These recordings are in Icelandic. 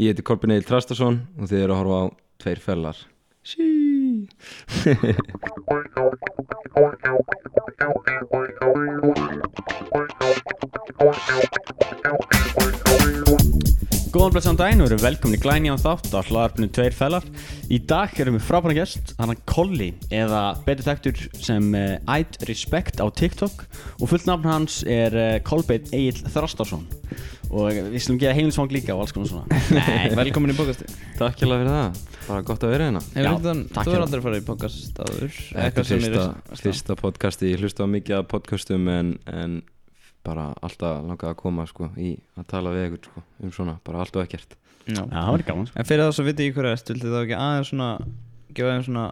Ég heiti Kolbjörn Egil Trastason og þið eru að horfa á Tveir fellar. Sí Góðan blessaðan daginn og eru velkomin í glæni á þátt á hlaðarpinu Tveir Fellar Í dag erum við frábæna gest, hann er Kolli eða betur þekktur sem uh, Æd Respect á TikTok. Og fullt nafn hans er uh, Kolbeit Egil Þrastarsson og við slum geða heimilisvang líka og alls konar svona. Nei, velkomin í podcasti Takk hjá fyrir það, bara gott að vera hérna. Já, einhvern- takk Þú er aldrei farið í podcast áður? Þetta er fyrsta, er- fyrsta podcasti, ég hlusta á mikið af podcastum en, en bara alltaf langað að koma sko, í að tala við ykkur sko, um svona, bara allt og ekkert Já. Það var gaman sko. En fyrir það svo vitið hverju erst Viltu þá ekki aðeins svona Gefa þeim svona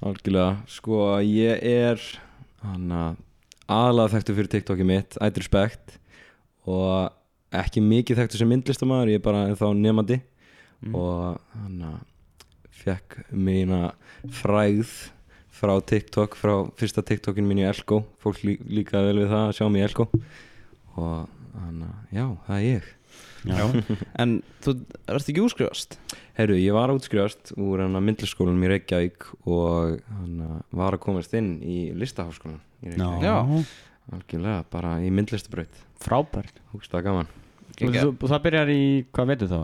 Algjörlega, sko ég er aðalega þekktu fyrir TikTokið mitt, I'd Respect og ekki mikið þekktu sem myndlistamæður, ég er bara þá nefandi Mm. og hann fekk mína fræð frá TikTok, frá fyrsta TikTokin mín í Elko, fólk lí, líka vel við það að sjá mig í Elko og hann já, það er ég Já. En þú erst ekki úrskrifast Herru, ég var að útskrifast úr hann að myndlistaskólanum í Reykjavík og hann var að komast inn í listaháskólan í Reykjavík Já. algjörlega, bara í myndlistabraut Frábært það byrjar í, hvað veitur þá?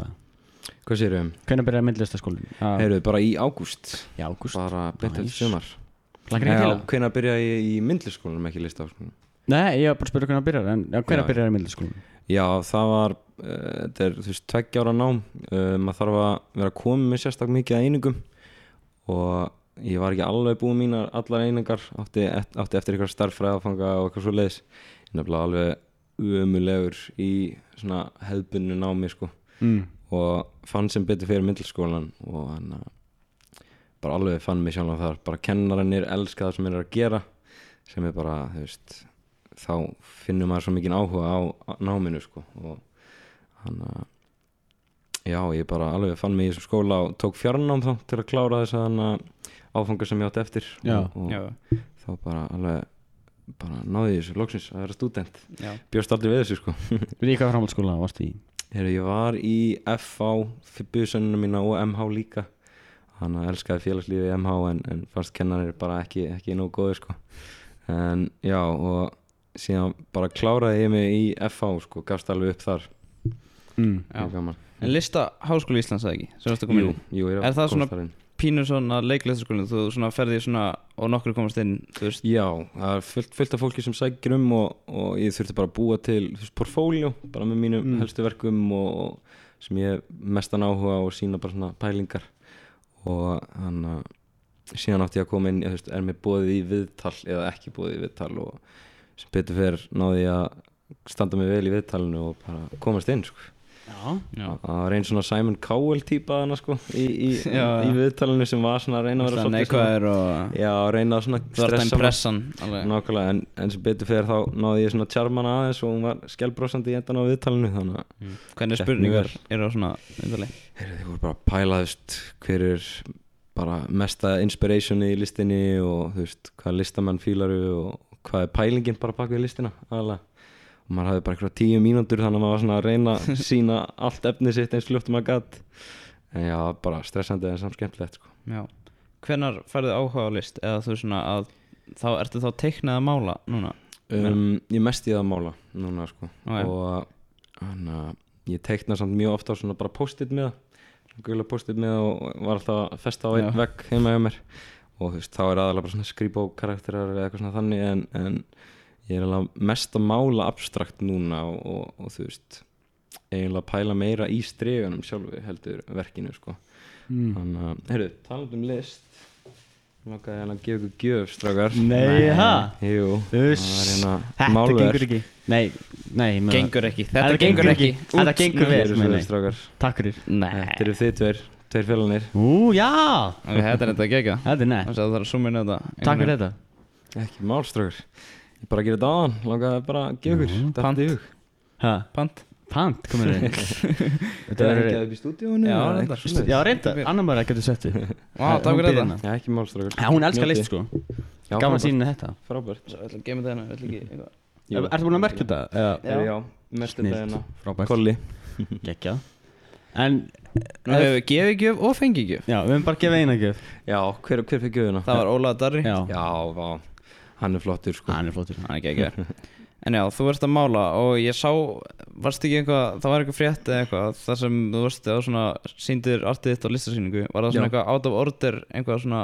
hvað sérum við? Hvernig byrjar myndlistaskólinn? Herru, bara í ágúst Í ágúst bara eftir Nice. sumar Langar ekki til Já, það? hvenær byrja ég í myndlistaskólanum ekki listaháskólanum Nei, ég var bara að spyrja hvernig byrjar en hvernig Já. byrjar í myndlistaskólinn? Já, það var uh, þetta er þú veist tveggja ára nám uh, maður þarf að vera komið með sérstak mikið að einingum og ég var ekki alveg búið mínar allar einingar átti, átti eftir eitthvað starffræðafanga og eitthvað svo leiðis nefnilega alveg umulegur í svona hefðbunnu námi sko Mm. og fann sem betur fyrir myndliskólan og hann að bara alveg fann mig sjálf þar bara kennarannir elska það sem er að gera sem er bara, þú veist þá finnur maður svo mikið áhuga á náminu sko og hann að já, ég bara alveg fann mig í þessum skóla og tók fjarnám þá til að klára þess að að áfanga sem ég átti eftir. Já. og, og Já, þá bara alveg bara náði ég þessu loksins að vera stúdent. Já. Bjóst aldrei við þessu sko. Við hvað framhaldsskóla varstu í? Heru, ég var í FH buðsönnuna mína og MH líka. Hann að elskaði félagslífi í MH en, en fannst kennarir bara ekki, ekki nóg góður sko. En já og síðan bara kláraði ég mig í FH sko, gafst alveg upp þar. Mm. En lista Háskóli Íslands eða ekki? Sem varstu að koma jú, jú, ég Er það svona- þar inn. Pínur svona leiklistaskólinu Þú svona ferði svona Og nokkur komast inn Þú veist? Já, það er fullt, fullt af fólki sem sækir um og, og ég þurfti bara að búa til portfóljó, bara með mínum Mm. helstu verkum og, og sem ég mestan áhuga og sína bara svona pælingar. Og hann að síðan átti ég að koma inn, ég, þú veist, er mér bóðið í viðtal eða ekki bóðið í viðtal og sem betur fyrir náði ég að standa mig vel í viðtalinu og bara komast inn sko. Já, Já. Það var einn svona Simon Cowell típa hana sko í, í, Já. í viðtalinu sem var svona að reyna að vera Svona svolítið og Já, reyna að svona Þú ert stressa en, en sem betur fyrir þá náði ég svona tjarmana aðeins og hún var skjálbrósandi í endan á viðtalinu þannig að Hvernig spurningar eru á svona heyrðu, þið voru bara að pæla þú veist, hver er bara mesta inspirationi í listinni og þú veist, hvað listamenn fílaru og hvað er pælingin bara bak við listina aðalega? Og maður hafði bara eitthvað tíu mínútur þannig að maður var svona að reyna að sína allt efni sitt eins fljótt og maður gatt en já, bara stressandi en samt skemmtilegt sko. Já. Hvenær færðu áhuga á list? Eða þú svona að Þá ertu þá teiknað að mála núna? um, ég mest það að mála núna sko. Ó, og hann að ég teikna samt mjög ofta svona bara post-it með gula post-it með og var alltaf að festa á einn vegg heima hjá mér og þú veist, þá er aðalega bara svona skrýpa á karakterar eða eitthvað svona þannig en, en ég er alveg mest að mála abstrakt núna og, og, og þú veist eiginlega að pæla meira í streganum sjálfu heldur verkinu sko. Mm. þannig að, heyrðu, talað um list Langaði hann að gefa ykkur gjöf, strákar? Nei, ha? Jú, Uss. það er hérna Þetta málverk. gengur ekki. Nei, nei Gengur ekki. Þetta gengur ekki. Þetta gengur vel Takk fyrir. Nei. Þetta eru þið tveir, tveir félagnir Ú, já! Þetta er þetta ekki ekki Þetta er nett. Það þarf að zooma inn á þetta. Takk fyrir þetta. Ekki mál strákar Ég bara að gera þetta aðan, langaði bara að gefa ykkur. Datt í hug. Ha, Pant. Pant, komur þið. Þetta er ekki að upp í stúdíónu Já, reyndar. Já, reynda, annar maður getur sett við Vá, takk fyrir þetta. Já, ekki mál strákar Já, hún elskar list sko. Já, Gaman að sína þetta. Frábært. Svo, ég ætla að geima þetta? Hérna, ég ætla ekki. Er- að hérna. Frábært. Kolli. Gekja En Við gefið gjöf og fengið gjöf. Já, við höfum bara gefið eina gjöf. Já, hver, hver fikk göðuna? Það var Ólaður Darri. Já, Já, vá, hann er flottur sko. Hann er flottur Hann er ekki En já, þú ert að mála og ég sá Varst ekki eitthvað, það var eitthvað frétt eða eitthvað þar sem þú varst á svona síndir artið þitt á listasýningu Var það svona Já. eitthvað out of order eitthvað svona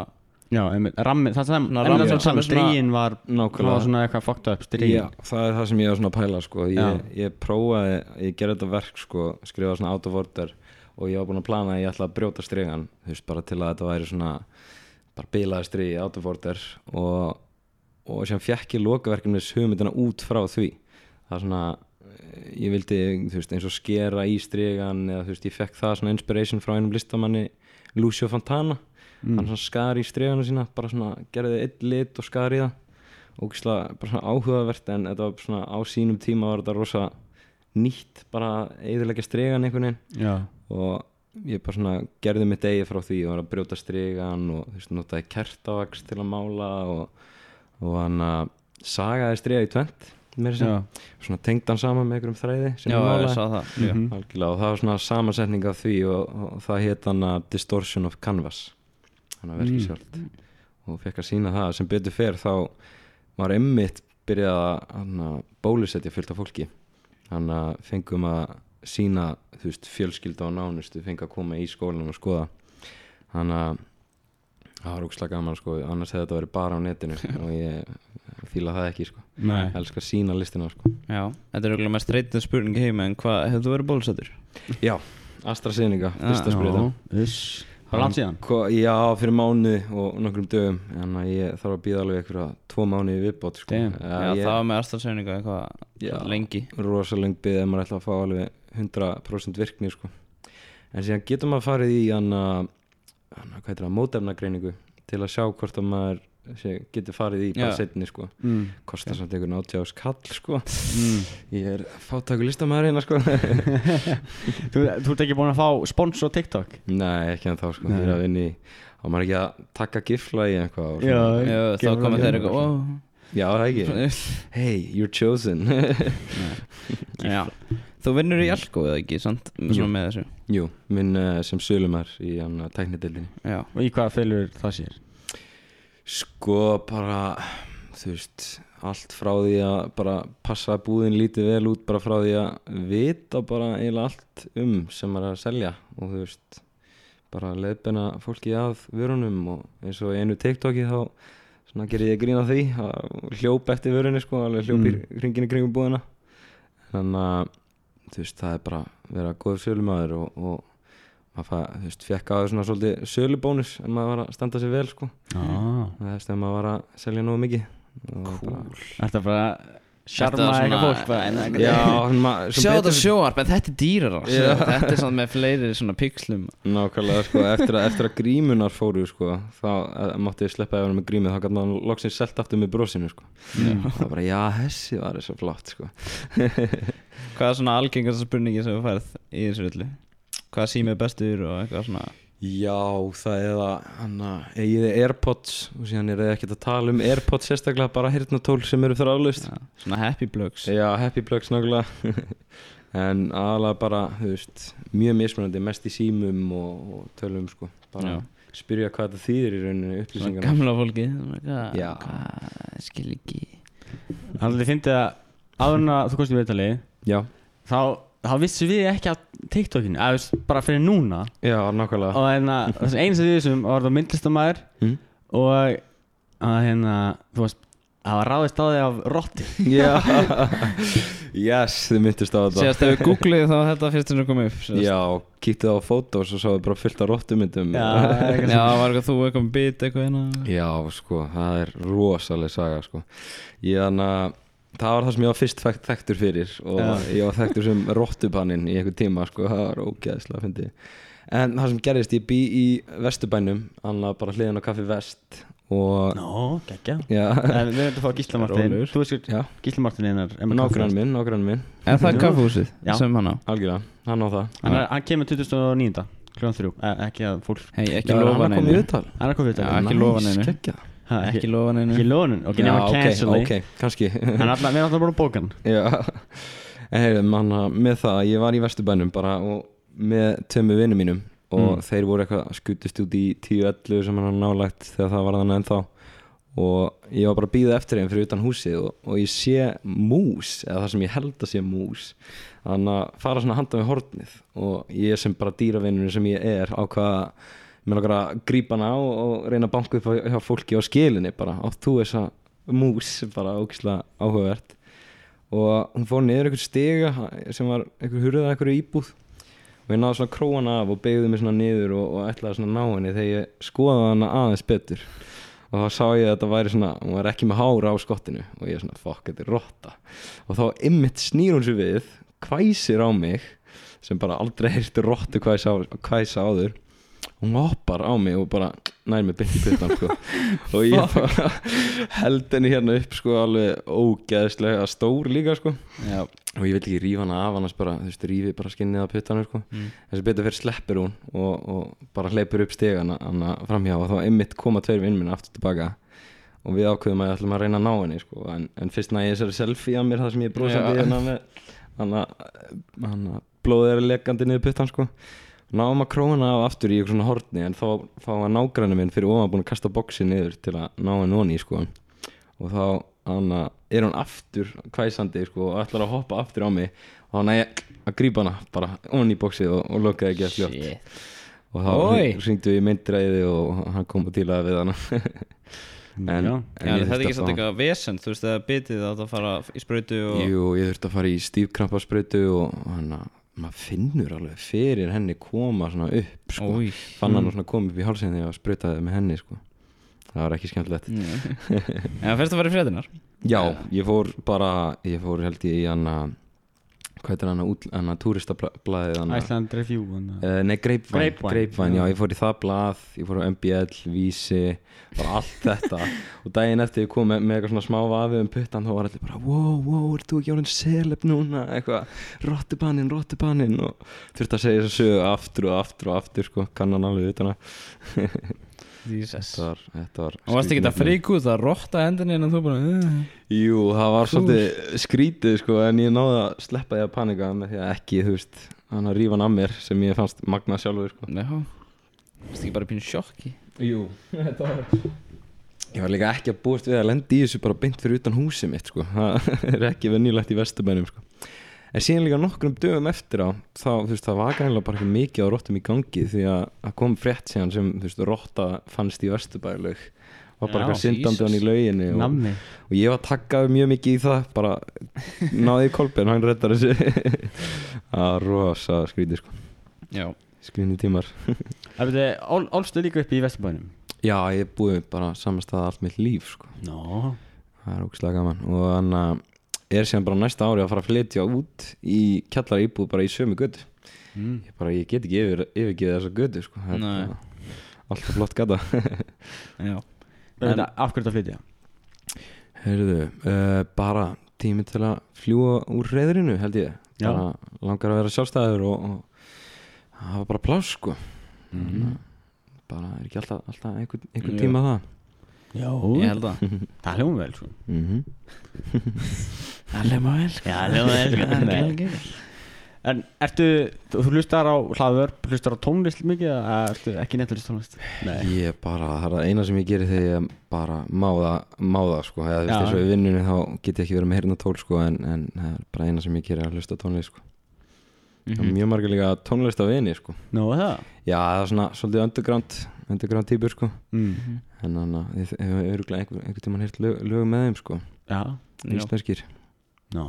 Já, einmitt, rammi, það sem, Svona einmitt rammi það sem stríin var Það var Nákvæmlega. svona eitthvað fucked up Já, stríin það er það sem ég var svona að pæla sko. Já. ég, ég prófaði, ég gerði þetta verk sko, skrifa svona out of order og ég var búinn að plana að ég ætla að brjóta stregan þú veist, bara til að þetta væri svona bara bilaði strigi out of order og, og sem fekk ég lokaverkefnis hugmyndina út frá því. Það er svona ég vildi, þú veist, eins og skera í stregan eða þú veist, ég fekk það svona inspiration frá einum listamanni Lucio Fontana. Mm. hann svona skar í streganu sína bara svona gerði eitt lit og skar í það. Ógislega bara svona áhugavert en þetta var svona á sínum tíma var þetta rosa nýtt bara eðilegja stregan einhvern veginn. Já, og ég bara svona gerði mitt eigi frá því og var að brjóta stregan og þú veist notaði kertavaks til að mála og, og hann að sagaði strega í tvent mér sem svona tengd hann saman með einhverjum þræði sem Já, ég málaði. það. Mhm. algjörlega og það var svona samansetning af því og, og það hétt hann að Distortion of Canvas hann að verki Mm. sjálft. Og fekk að sína það sem betur fer þá var emmitt byrjað að bólusetja fullt af fólki. Hann að fengum að sína þú veist fjölskylda og nánustu fengið að koma í skólanum og skoða. Hann að það var ógslag gaman sko. Annars hefði þetta verið bara á netinu og ég fíla það ekki sko. Nei. Ég elska að sína listina sko. Já, þetta er auðvitað mest reytið spurning heima en hvað, hefur þú verið bólusettur? já AstraZeneca, fyrsta Já. sprita Uss Bara langt síðan? Ko, já, fyrir mánuði og nokkrum dögum en ég þarf að býða alveg einhverja tvo mánuði í viðbót sko. Já, ég, það var með AstraZeneca eitthvað lengi. byggð ef maður ætla að fá alveg 100% virkni sko. en síðan getur maður farið í hvað heitir það, mótefnagreiningu til að sjá hvort að maður sé, getur farið í bara setni sko. mm. kostar samt einhvern átjáðs kall sko. Mm. ég er fátakur listamæður hérna sko. Þú, þú ert ekki búin að fá spons á TikTok? nei, ekki en þá ég er að vinni á maður ekki að taka gifla í og. Já, þá það þeir eitthvað. Já, það ekki? Hey, you're chosen. Já, þú vinnur í Alko eða ekki, sant? Jú. Svona með þessu. Jú, minn uh, sem sölumar í hann uh, tæknidildinni Já, Og í hvaða fylgur það sér? Sko bara, þú veist, allt frá því að bara passa að búðin lítið vel út bara frá því að vita bara eiginlega allt um sem maður er að selja. Og þú veist, bara leiðbenna fólki að vörunum og eins og í einu TikToki þá svona gerir ég grín á því að hljóp eftir vörunni sko, alveg hljóp í kringin í kringum búðina þannig að þú veist, það er bara að vera góður sölumæður og, og maður fæ, þú veist, fekk á það svona svolítið sölubónus en maður var að standa sig vel sko Ah. það er þegar maður var að selja nógu mikið cool. Þetta er bara Sjarma Þetta er eitthvað fólk bara, Sjá þetta sjóarp, en þetta er dýrar Já. Þetta er svona með fleiri svona pixlum nákvæmlega sko, eftir að, eftir að grímunar fóru sko, þá eh, mátti ég sleppa vera með grímu þá gæti maður loksins selt aftur með brosinu sko. Það var bara, já, hessi var þessu flott sko. Hvað er svona algengast spurningi sem þú færð í þessu öllu? Hvað sími er bestur og eitthvað svona já, það er að hann að eigið þið Airpods? Og síðan er það ekkert að tala um Airpods sérstaklega bara hirtnatól sem eru þráðlust Já, Svona happy plugs. Já, happy plugs nákvæmlega. En aðalega bara, þú veist Mjög mismunandi, mest í símum og, og tölum sko. Bara Já. spyrja hvað það þýðir í rauninni Svona upplýsingar gamla fólki svona, Hvað, skil ekki. Þannig að fyndi að áður en að þú komst í viðtalið Já, þá, þá vissum við ekki að TikTokinu, að veist, bara fyrir núna. Já, nákvæmlega. Og hérna, þess einu sem við vissum var það myndlistamæður mm? og að hérna, þú veist það var ráðist á þig af rotti. Já. Yes, þið myndist á þetta. Síðast ef við googlið þá var þetta fyrst sem kom upp síðast. Já, kýttið á fótós og sáðu bara fullt af rottumyndum. Já, Já, var eitthvað þú eitthvað með bit eitthvað hérna? Já, sko, það er rosaleg saga, sko. Ég þannig að það var það sem ég var fyrst þekkt- þekktur fyrir og Já. ég var þekktur sem rottupannin í einhver tíma, sko, það var ógeðslega fyndi En það sem gerist, ég bý í Vesturbænum, annað bara hliðin á Kaffi Vest og Nó, geggja. Já, En við erum að fá Gísla Martin. Rólegur. Þú veist já, Gísla Martin einar nágrann minn, nágrann minn, En það er kaffehúsið Já. sem hann á? Algjörlega, hann á það. Hann, er, hann kemur 2009 kljóðan þrjú. Eh, Ekki að fólk Hei, ekki lofa í viðtal. Hann er komið Já, þetta ekki lofa neinu. Ha, Ekki lofa neinu. Ekki lónun Ok, nema cancel ok, kannski. Er alltaf, við erum alltaf búin að bóka hann. Já, en heyrðu, manna, með það, ég var í Vesturbænum bara og með tömmu vinnum mínum og Mm. þeir voru eitthvað skutist út í 10-11 sem hann nálægt þegar það var þannig ennþá. Og ég var bara að býða eftir þeim fyrir utan húsið og, og ég sé mús eða það sem ég held að sé mús. Þannig að fara svona handa með hornið og ég sem bara dýravinnur sem ég er ákvað með nokkar að grípa hana á og reyna að banka upp á- hjá fólki á skilinni bara. Og þú er þessa mús bara ógislega áhugavert. Og hún fór niður einhver stiga sem var einhver hurða einhverju íbúð. Og ég náði svona króana af og beigði mig svona niður og, og ætlaði svona að ná henni þegar ég skoðaði hana aðeins betur. Og þá sá ég að þetta væri svona hún var ekki með hára á skottinu. Og ég er svona fokk, þetta er rotta. Og þá ymmit snýr hún sér við hvæsir á mig sem bara aldrei hvæsa, á, hvæsa áður hún hoppar á mig og bara nær mig í puttan sko. og ég bara held henni hérna upp sko alveg ógeðslega stór líka sko Já, og ég vil ekki rífa hana af annars bara, þú veist, rífi bara skinnið af puttanum sko. Mm. þessi betur fyrir sleppur hún og, og bara hleypur upp stegana framhjá og þá einmitt koma tveir vinn minna aftur tilbaka og við ákveðum að ég ætlum að reyna að ná henni sko. en, en fyrst næði þessari selfie að mér það sem ég er brosandi Já. hérna hana blóðið er lekandi niður puttan sko náum að króna af aftur í eitthvað svona hortni en þá þá var nágræni minn fyrir ofan búin að kasta boxi niður til að ná henni onni sko. Og þá hana, er hún aftur hvæsandi sko, og ætlar að hoppa aftur á mig. Og þá næ ég að grípa hana bara onni í bóksið og, og lokaði ekki að fljótt shit. Og þá syngdu við myndræði og hann kom og dílaði við hana. En, en þetta er ekki fá- eitthvað vesend, þú veist, eða bitið að það fara í sprautu og Jú, ég þurfti að fara í stífkrampasprautu og hann að maður finnur alveg fyrir henni koma svona upp sko. Új. fann hann svona koma upp í hálsinn þegar ég sprautaði með henni sko. það var ekki skemmtilegt Já, fyrst að fara í fréttinar Já, ég fór bara ég fór held ég í hann að hvað heitir hann að túristablaðið Iceland Review Uh, nei, Grapevine, Grapevine, já, já. ég fór í það blað ég fór á MBL, Vísi bara allt þetta. Og daginn eftir ég kom með, með eitthvað svona smá vafið um puttan þá var allir bara, wow, wow, ert þú ekki orðin seleb núna, eitthvað, rottubannin rottubannin og þurfti að segja þess að sögu aftur og aftur og aftur sko, kannan alveg utan að Jesus. Þetta var, Og varst ekki þetta skrýtin frík út að rotta hendinni en þú bara uh. Jú, það var svolítið skrítið sko en ég náði að sleppa því að panika með því að ekki, þú veist, hann að rífa hann af mér sem ég fannst magna sjálfur sko. Já. Varst ekki bara pínu sjokki? Jú, þetta var Ég var líka ekki að búast við að lendi í þessu bara beint fyrir utan húsið mitt sko. Það er ekki venjulegt í vesturbænum sko En síðan líka nokkrum dögum eftir á þá, þú veist, það var gænilega bara ekki mikið á rottum í gangi því að það kom frétt síðan sem, þú veist, rotta fannst í vesturbælaug var bara eitthvað syndandi hann í lauginni og, og ég var takkaður mjög mikið í það bara náði í kolben, hann rettar þessu. Var rosa skrítið sko. Já. Skrítið tímar. Álstu líka upp í Vesturbænum? Já, ég búið bara samastað allt mitt líf sko. Nó Það er ógæslega gaman. Og hann að er síðan bara næsta ári að fara að flytja út í kjallar íbúð bara í sömu götu mm. ég, bara, ég get ekki yfir, yfirgeðið þessa götu sko. Alltaf flott gata Já En af hverju þetta flytja? Heyrðu, uh, bara tími til að fljúa úr reyðrinu held ég bara langar að vera sjálfstæður og, og hafa bara pláss sko. Mhm. bara er ekki alltaf, alltaf einhvern, einhvern tíma það Já Ég held að Það hljóðum vel sko mm Það lemma vel Já, hljóðum vel sko Nei. En ertu, þú hlustar á hlaðvörp, hlustar á tónlist mikið eða ertu ekki nettlust tónlist? Nei Ég bara, það er það eina sem ég gerir þegar ég bara má það, má það sko, eða þú veist Já. eins og í vinnunni þá get ég ekki verið með heyrn og tól sko, en, en það er bara eina sem ég gerir að hlusta á tónlist sko. Mhm. mm. Mjög margir líka tónlist á vini sko. Nú, það? Já, það er svona svolítið underground, underground típur sko, Mm. En þannig að þið hefur öruglega einhver, einhver tímann heyrt lög, lög með þeim sko, Já Já. íslenskir. Nó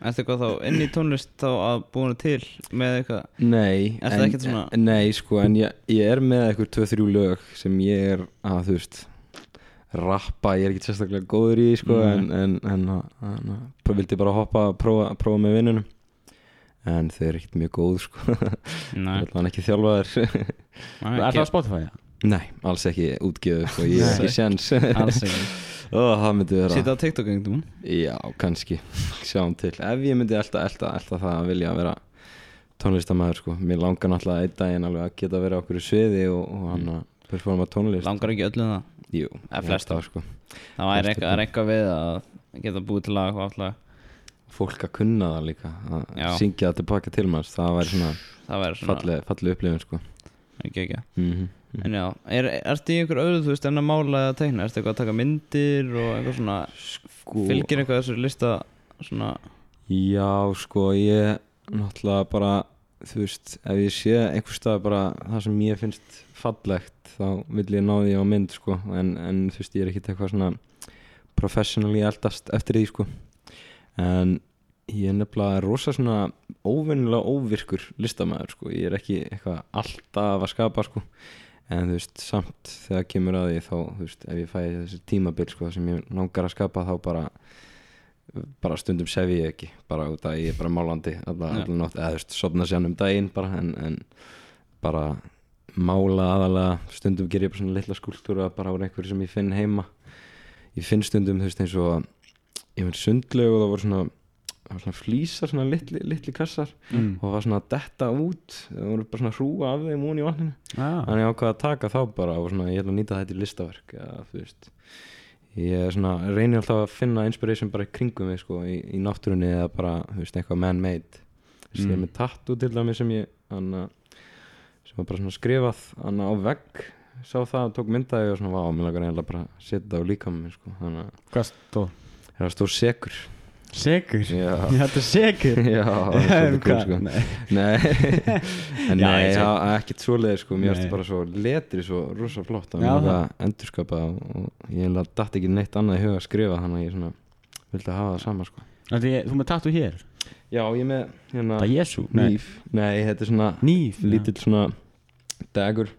Ertu eitthvað þá inn í tónlist þá að búinu til með eitthvað Nei, Er ekkert svona- nei sko, en ég, ég er með eitthvað tvö, þrjú lög sem ég er að, þú veist, rappa, ég er ekki sérstaklega góður í, sko, Nei. en, en, en, en, en vildi bara hoppa að prófa, prófa með vinnunum, en þau eru ekkert mjög góð, sko, er ekki þjálfaðir, Er það á Spotify? Nei, alls ekki útgjöðu, sko, ég er ekki sjans, Alls ekki. Ó, það myndi vera, Sýta á TikTok einhvern já, kannski, sjáum til, ef ég myndi elta, elta, elta það að vilja vera tónlistamæður, sko, mér langar náttúrulega einn daginn alveg að geta verið á okkur sviði og, og hann að performa tónlist, Langar ekki öllum það? Jú, flestum. held það, sko. Það væri eitthvað, við að geta búið til lag og allag fólk að kunna það líka að syngja það tilbaka til manns. Það væri svona Það svona falleg upplifun sko. Ekki ekki. Mm En já, er, ertu í einhver öðru, þú veist, en að mála eða teikna? Ertu eitthvað að taka myndir og eitthvað svona sko, Fylgir eitthvað þessu lista svona? Já, sko, ég náttúrulega bara, þú veist, ef ég sé einhver stað bara það sem ég finnst fallegt þá vil ég ná því á mynd, sko. En, en þú veist, ég er ekkert eitthvað svona professionally eldast eftir því, sko. En ég er nefnilega rosa svona óvennilega óvirkur listamæður, sko. Ég er ekki eitthvað alltaf að skapa, sko en þú veist, samt þegar kemur að því þá, þú veist, ef ég fæ þessi tímabil, sko, sem ég langar að skapa þá bara bara stundum sef ég ekki bara út að ég er bara málandi alla, Já. alla nótt, eða þú veist, sopna sér um daginn bara, en, en bara mála aðalega stundum ger ég bara svona litla skúltúra bara úr einhverju sem ég finn heima ég finn stundum, þú veist, eins og ég finn sundlegu og það voru svona svona flýsar, svona litli, litli kassar mm. og var svona að detta út það voru bara svona hrúa af þeim hún í vatninu ah. þannig ég ákvað að taka þá bara og svona, ég ætla að nýta þetta í listaverk ja, ég svona, reynir alltaf að finna inspiration bara í kringum mig sko, í, í náttúrunni eða bara, veist, eitthvað man-made veist, ég er Mm. með tattoo til dæmi sem ég hana, sem var bara svona skrifað hana á vegg sá það, tók myndaði og svona, vá, mér langar eiginlega bara að setja það á líkamann sko, þannig að Hvað stóð? það stóð sekur Segur? Já. Þetta er segur? já, það er svolítið cool sko Nei. Nei, en nei, ég já, ekkert svoleiðir sko, mér finnst bara svo letri svo rosa flott að mér það. að endurskapa og, ég hef datt ekki neitt annað í huga að skrifa þannig að ég svona vildi hafa það sama sko er- Þú með tattu hér? Já, ég með hérna Það er Jésu? nýf, nei, þetta er svona Nýf? lítill svona dagur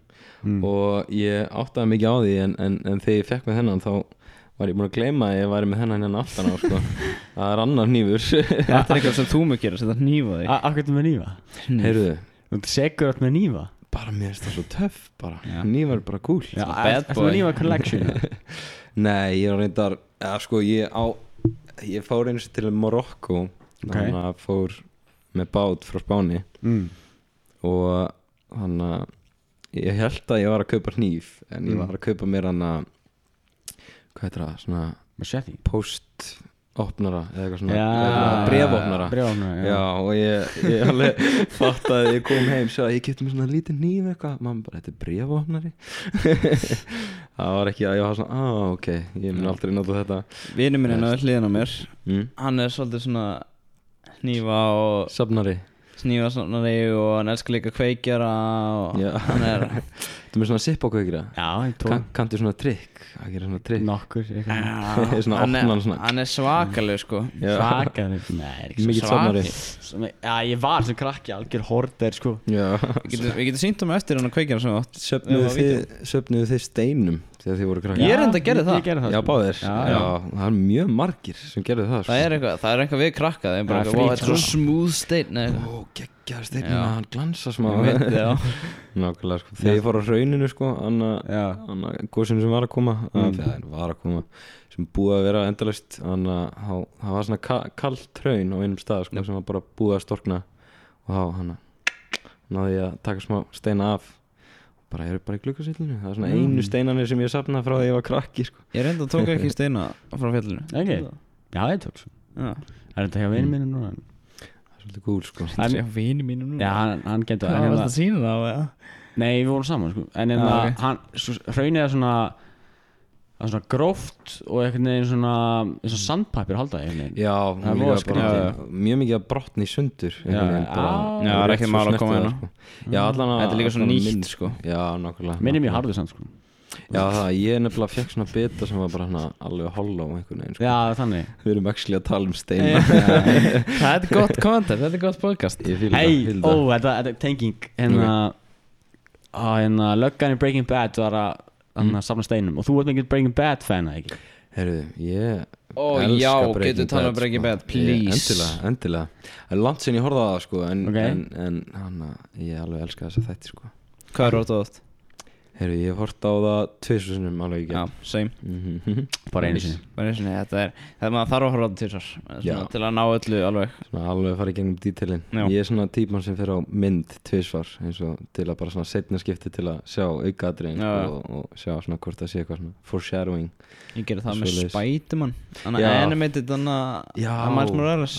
mm. og ég áttaði mikið á því en, en, en þegar ég fekk með þennan þá var ég búin að gleyma að ég væri með þennan hérna aftan á sko það er annar nýfur Þetta er eitthvað sem þú mjög gerir, setja hnífa þig Akkur þetta með nýfa? heyrðu, Þú ert segur átt með nýfa? bara mér finnst það svo töff bara, Já. nýfar er bara cool boy. með nýfa collection? Nei, ég er reyndar eða sko ég á ég fór eins til Morocco Ok. þannig að fór með bát frá Spáni mm. og þannig að ég held að ég var að kaupa hníf en ég Mm. var að kaupa mér hann að hvað heitir það, svona Machete? post-opnara eða eitthvað svona Já, brefopnara Brefopnara, Já, og ég, ég alveg fatt að ég kom heim svo að ég getur mér svona lítið nýf eitthvað. Mamma bara, þetta er brefopnari það var ekki að ég var svona ah, ok, ég mun aldrei nota þetta. Vinur minn er náður hliðin á mér. Mm. Hann er svolítið svona hnífa og Safnari. Snífa svona og hann elskar líka kveikjara og Já. hann er Þú með svona sipp á kveikira Já, ég tók kan, Kanntu svona trikk? Að gera svona trikk? Nokkur eitthvað. Svona hann, opna hann er, svona. hann er svakaleg sko. Svakar Nei, er ekki Mikill svo safnari svakar. Já, ég var sem krakki algjör horter sko. Já. Við getum, við getum sínt um eftir hann að við átt. Söfnuðu Já, þið, söfnuðu þið steinum þegar þið voru krakkar? Ég er enda að gera það. Ég gerði það Já, sko. báðir. Já, það er mjög margir sem gerðu það sko. Það er eitthvað, það er eitthvað við krakka Það Það er eitthvað, "Vá, frítt, þetta er svo sko. smooth stein Nei, Ó, geggjaður Já. að hann glansa smá ég það, Nákvæmlega sko Þegar ég fór á rauninu sko Anna, góðsinn sem var að koma Mm. mm. Það var að koma sem búið að vera endalaust Þannig að það var svona ka kallt raun á einum stað sko, sem var bara búið að storkna og þá hann náði ég að taka smá steina af bara eru bara í glukkasillinu það er svona Mm. einu steinanir sem ég safnaði frá því ég var krakki sko. Ég reynda að tóka ekki steina frá fjallinu Ok. Já, ég tók svo Já, Er þetta hjá vinnu mínu núna? Það er svolítið gúl sko. En- ég vini mínu nú Já, hann, hann getur Hvað en var hérna- þetta að sína það á eða? Nei, við vorum saman sko En Já, hérna, ok. hann, hraunið er svona Það er svona gróft og einhvern veginn svona eins og sandpapir halda einhvern veginn já, Það er mjög, voða bara, skrítið. mjög mikið að brotni í sundur Já, einhvern veginn, bara- Já, það er ekki rétt mál svo að koma snerti hérna. það, sko. já, allan að Þetta er líka svo allan að nýtt, mynd, sko. já, nákvæmlega Minni mjög nákvæmlega. harður samt sko já, það, ég nefnilega fekk svona bita sem var bara hana, alveg hollow einhvern veginn sko. Já, þannig við erum actually að tala um steina Það er gott content, þetta er gott podcast ég fíla Hei, ó, þetta, þetta er tenging Hérna hérna, löggan í Breaking Bad var að að safna steinum Og þú ert mikið Breaking Bad fan, eða ekki? Heyrðu, ég Ó, já, Breaking getur talað um Bad, Breaking sko. Bad, please. Endilega, endilega Það er langt sinni ég horfði á það sko En, Ok. en, en hana, ég alveg elska þess að þetta sko Hvað er rót á það? Heyrðu, ég hef hort á það tvisunum alveg ekki Já, same. Mhm. Bara einu sinni. Bara einu sinni, þetta er Það maður þarf að horfa á tvisar Já. Til að ná öllu alveg. Svona alveg fara í gegnum dítilin Já. Ég er svona típan sem fer á mynd tvisvar eins og til að bara svona setna skipti til að sjá aukaðriðin og, og sjá svona hvort það sé eitthvað svona foreshadowing. Ég gerir það með. Spiderman. Þannig að animated þannig að Miles Morales.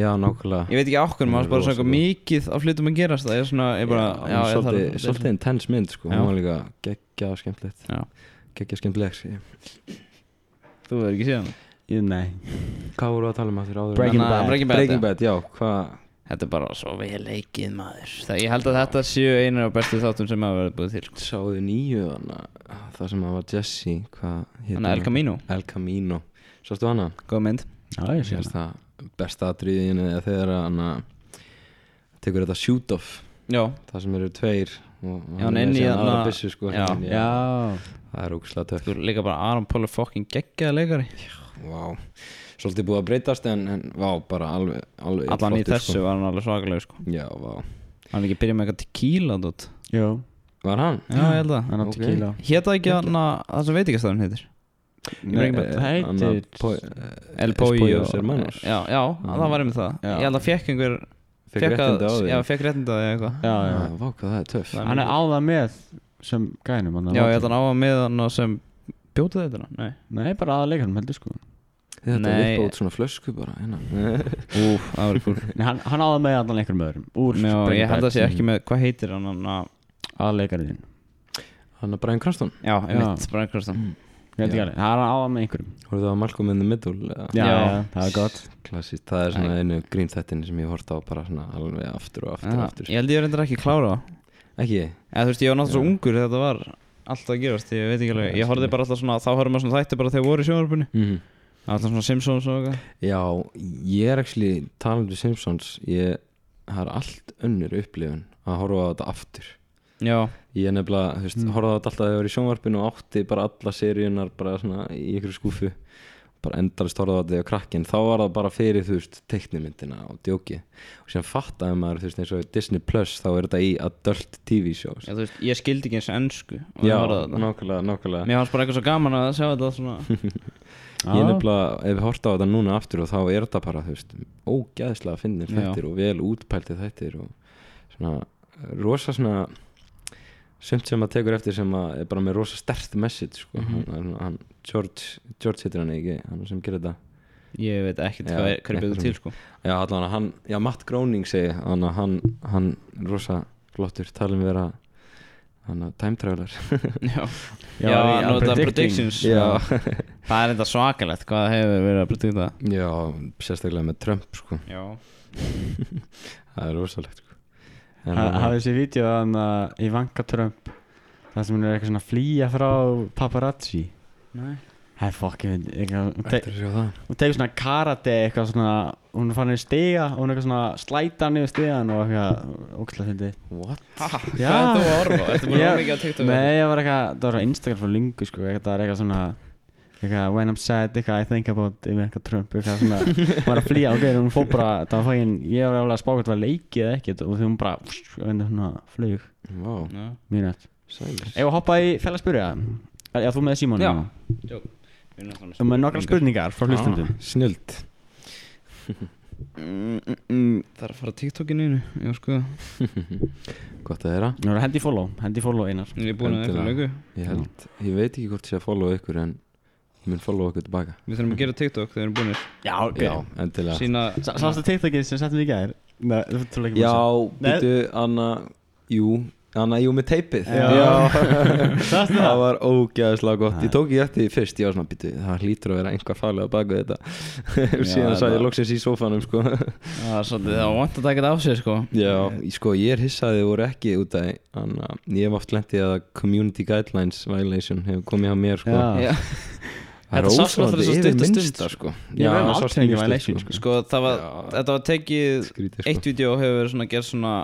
Já, nákvæmlega. Ég veit ekki okkur, maður er bara svona mikið af hlutum að gerast. Það er svona, ég bara, já, geggja skemmtilegt. Já. geggja skemmtilegs ég- Þú verður ekki síðan Ég- Nei. Hvað voru að tala um að þér áður? Breaking Bad. Breaking Bad, Breaking já. Bad, já, hvað? Þetta er bara svo vel leikið maður. Það, Ég held að þetta séu einu af bestu þáttum sem hafa verið búið til. Sáðu nýju þannig það sem að var Jesse Þannig El Camino, El Camino. Sástu hana? góð mynd. Já, ég sé það besta atriðin eða þegar hann tekur þetta shoot off Já, það sem eru tveir og Já, hann inn í aðra byssu sko Já. hérna Já það er ógslag töff þú líka bara Aron Paul er fucking geggjaða leikari Vá, svolítið búið að breytast en, en vá, bara alveg, alveg Allan í flottur, þessu var hann alveg svakaleg sko. Já, vá Hann er ekki byrjað með eitthvað tequila dot. Jú Var hann? Já, ég held að Hann Ok. átti kíla Hétt það ekki hann að það sem veitingastæðin heitir Breaking Bad. Það heitir El Pollo Hermanos Já, já, það var einmitt það Já. Ég held að fekk einhver Fekk réttindi á því. Já, fekk réttinda eða eitthvað. Já, já Já, Vá, hvað það er töff. Það Hann er á það með sem gænum hann Já, ég held að hann á að með hann sem bjótið þetta Nei. Nei, bara aða leikarnum heldur sko. Þetta Nei. vippa út svona flösku bara hérna. Úf, það var cool Nei, hann, hann á það með allan einhverjum öðrum Úr Já, Breaking ég held að sé ekki með, hvað heitir hann hann að Aða leikarinn Hann er Brian Cranston. Já, ég veit, Brian Cranston Það er á það með einhverjum. Voru það Malcolm in the Middle eða? Já, Já. já, það er gott. Klassist, það er svona einu grínþættin sem ég hort á bara svona alveg aftur og aftur og Já, aftur. Ég held ég reyndar ekki klára það. Ekki? Eða þú veist, ég var náttúrulega svo ungur þegar þetta var alltaf að gerast, ég veit ekki alveg. Ég horfði bara alltaf svona, þá horfði maður svona þætti bara þegar voru í sjónvarpinu. Mm var alltaf svona Simpsons og eitthvað. Já, ég er actually talandi um Simpsons ég er allt önnur upplifun að horfa á þetta aftur. Já, ég er nefnilega, þú veist, Mm. horfa á þetta alltaf þegar ég var í sjónvarpinu og átti bara alla seríunar bara svona í ykkur skúfu bara endalist horfa á þetta þegar krakkin þá var það bara fyrir, þú veist, teiknimyndina og djóki og síðan fattaði maður, þú veist, eins og Disney Plus þá er þetta í adult TV shows. Já, þú veist, ég skildi ekki eins ennsku og Já, nákvæmlega, nákvæmlega. Mér fannst bara eitthvað svo gaman að sjá þetta svona. Ég nefnilega, ef við horta á þetta núna aftur og þá er þetta bara, þú veist, ógæðslega finnir Já. þættir og vel útpæltið þættir og svona, rosa svona sumt sem að tekur eftir sem að er bara með rosa stert message, sko. Mhm. hann, hann, George, George heitir hann ekki? Hann sem gerir þetta. Ég veit ekkert Já, hvað er, hvað er byggt til sko. Já, allan hann, já, Matt Groening segi hann hann, hann rosa flottur, talum vera hann time traveler. Já, Já, já, predicting. predictions. Já, Það er enda svakalegt hvað hefur verið að predikta já, sérstaklega með Trump, sko. Já. Það er rosalegt, sko Hafið þessi vídeo að Ivanka Trump Það sem hún er eitthvað svona að flýja frá paparazzi? Nei. Það er eitthvað Hún að það? tegur svona karate eitthvað svona Hún farin í stiga og hún er eitthvað svona Slæta niður stigan og eitthvað Ókslega fyndi What? Hvað er þú að búin að Já, horfa mikið á TikTok? Nei, ég var eitthvað Það var á Instagram frá lingu sko eitthvað, Það er eitthvað svona Eitthvað when I'm sad Eitthvað I think about Ivanka Trump Eitthvað svona var að flýja Ok, hún fór bara Það var fægin Ég var alveg að spá hvort það var leikið eða ekkert Og því hún bara Og enda svona Flug Vá, Já. Mjög nætt. Ef að hoppa í fællaspyrja Já, þú með Simon Já. náttúrulega Þú með nokkra spurningar. frá hlustundum Snild Mm, mm, mm, Það er að fara á TikTokinu einu Já sko Gott að þeirra Nú er hendi follow, hendi follow einar. Ég er búin að eitthvað lögu. Ég held, ég veit ekki hvort ég að follow ykkur en ég mun follow ykkur tilbaka. Við þurfum að gera TikTok þegar við erum búinir Já, ok. Já, endilega. Sína Sástu TikTokið sem settum við í gær? Nei, þú þú ekki Já, býtu, Anna Jú, Anna, jú, með teipið. Já. Sástu Það? Var ógæðslega gott. Ég Já. tók ekki eftir því fyrst, ég var svona býtu Það hlýtur að vera einhver faglega baka þetta. Síðan það- sagði ég loksins í sófanum sko. Það er svolítið það var vant að taka þetta á sig sko. Já, ég- sko, ég er hissaði voru ekki út af Anna, ég hef oft lendið að Community Guidelines Violation hefur komið á mér sko. Já. Já. Það er Þetta sást náttúrulega svo yfir stutta stund, minnsta sko. Með það violation, sko. Sko það var Já. Þetta var tekið Skrítið, sko. Eitt vídeo hefur verið svona gerð svona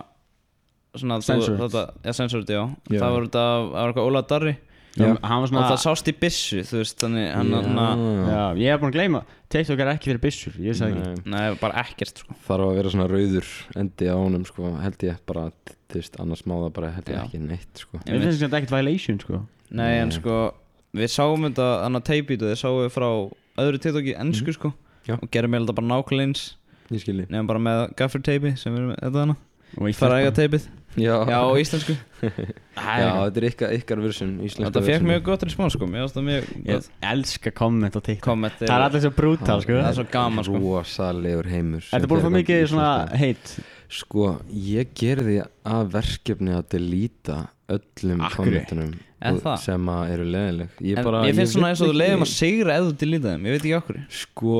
Svona þú- Censored. þetta, Já, censored, já Já. Það var þetta Það var eitthvað Óla Darri Já, Já. hann var og svona það sást í byssu þú veist þannig hann Já. hann Já, ég hef búin að gleyma TikTok er ekki fyrir byssur, ég veist það ekki Nei. nei bara ekkert sko þarf að vera svona rauður endi á honum sko, held ég bara þú veist, annars má það bara held ég Já. ekki neitt sko. Ég finnst þetta ekkert violation sko nei en sko við sáum þetta hann að teipítu þið sáum við frá öðru TikToki ennsku sko. Já. og gerum við þetta bara nákvæmlega eins. Nefnum bara með gaffer teipi sem við erum þetta Og ég fara eiga teipið já, já á íslensku. Já, þetta er ykkar, ykkar íslenska þetta fekk mjög gott respons sko. Ég gott. elska komment TikTok. Komment Það er allir svo brútal sko. Það er svo gaman sko. Rosalegur heimur. Þetta fá í mikið í svona íslensku. heit sko, ég gerði að verkefni að delíta öllum kommentunum sem eru leðileg ég bara, ég finnst svona vill eins og þú leiðum að segra eða til lítaðum ég veit ekki okkur Sko,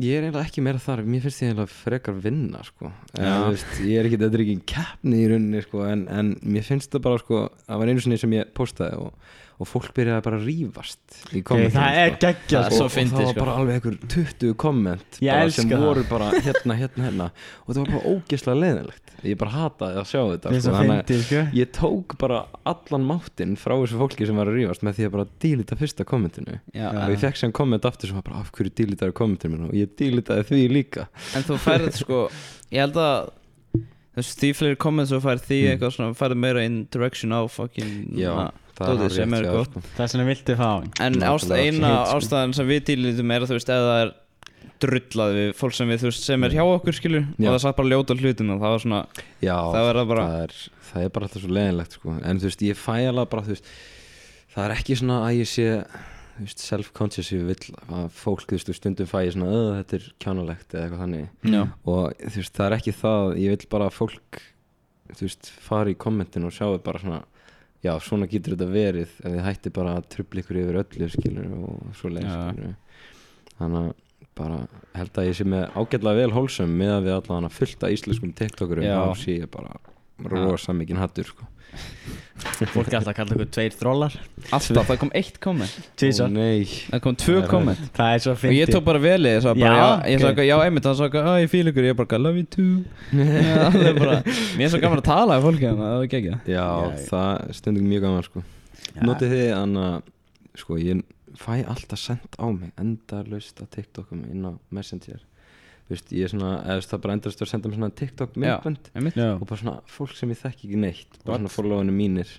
ég er eiginlega ekki meira þar Mér finnst ég eiginlega frekar vinna sko. en, veist, Ég er ekki, þetta er ekki keppni í rauninni sko, en, en mér finnst það bara sko, Það var einu sinni sem ég postaði og, og fólk byrjaði bara að rífast í okay, kommentunum Það er svo og, og fyndið, það var sko. bara alveg einhver 20 komment sem það. voru bara hérna, hérna, hérna. Og það var bara ógeðslega leiðinlegt. Ég bara hataði að sjá þetta sko, svo þannig að sko. ég tók bara allan máttinn frá þessu fólki sem var að rífast með því að bara dílita fyrsta kommentinu. Já, og ég fekk sem komment aftur sem var bara af hverju dílitaði kommentinu mínu? Og ég dílitaði því líka. En þú færð sko Ég held að veist, Því fleiri comments þú færð því eitthvað svona Færð meira interaction á fucking það er sem er gott. sko. Það er svona vildi fá hann En eina sko. ástæðan sem við dýlitum er að þú veist Ef það er drullað við fólk sem við þú veist sem er hjá okkur skilur Já. og það satt bara ljóta hlutina það var svona Já, Það er það bara- það er, það er bara alltaf svo leiðinlegt sko. en þú veist, ég fæ alveg bara veist, það er ekki svona að ég sé self-conscious ég vil að fólk, þú veist, stundum fæ ég svona "Ö, þetta er kjánalegt eða eitthvað þannig Já, og þú veist, það er ekki það ég vil bara að fólk þú veist, fari í kommentin og sjáu bara svona já, svona getur þetta verið ef þið hætti bara að trubla ykkur yfir öllu skilur og svo leið skilur þannig að bara held að ég sé með ágætlega vel hólsum með að við allan að fullta íslenskum tiktokurum þá sé ég bara rosa mikið hattur sko. Fólk er alltaf að kalla ykkur tveir þrólar alltaf, það kom eitt komment. Ó, Það kom tvö er- komment. Það er svo Og ég fyndið. tók bara velið, ég sagði bara, Já, já, ég sagði, já, einmitt, hann sagði, að ég fíl ykkur, ég bara, love you too. Já, það er bara, mér er svo gaman að tala af fólki, þannig að það var ekki já, það er stundum mjög gaman sko. Notið þið þannig að sko, ég fæ alltaf sendt á mig endalaust á tiktokum inn á messenger veist, ég er svona, eða það bara endast að senda mér svona tiktok myndbönd og bara svona fólk sem ég þekki ekki neitt bara What? svona followinu mínir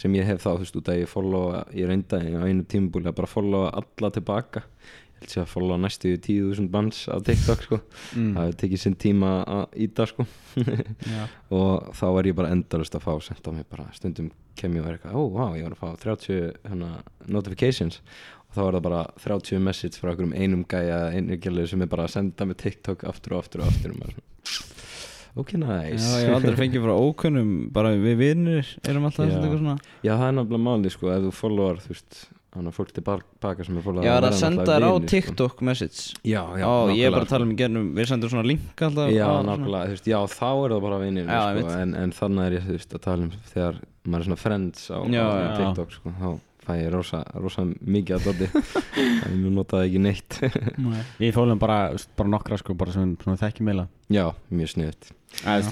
sem ég hef þá, þú veist, út að ég followa ég reyndaði á einu tímubúli að bara followa alla tilbaka ég held sér að followa næstu 10.000 bands á TikTok sko. mm. það hefur tekið sinn tíma að íta sko. og þá var ég bara endalust að fá senda á mig bara stundum kem ég og er eitthvað, ó, vá, ég var að fá 30 hana, notifications þá var það bara 30 message frá einum gæja, einu gælu sem er bara að senda mig TikTok aftur og aftur og aftur ok, nice. Já, ég hef aldrei fengið frá ókunnum, bara við vinnir erum alltaf að eitthvað svona. Já, það er náttúrulega máli sko, ef þú followar, þú veist, þannig að fólk tilbaka sem er followar Já, það er að senda þér á sko. TikTok message. Já, já, Ó, ég er bara að tala um í gerðum, við sendum svona link alltaf sko. Já, nákvæmlega, veist, já, þá er það bara vinir sko, en, en þannig er ég, veist, að tala um þegar maður er svona friends á, Já, á já. TikTok, sko, þá fæ ég rosa, rosa mikið að dóti en ég notaði ekki neitt. Við fólum bara, bara nokkra sko bara sem svona þekkjum meila Já, mjög sniðut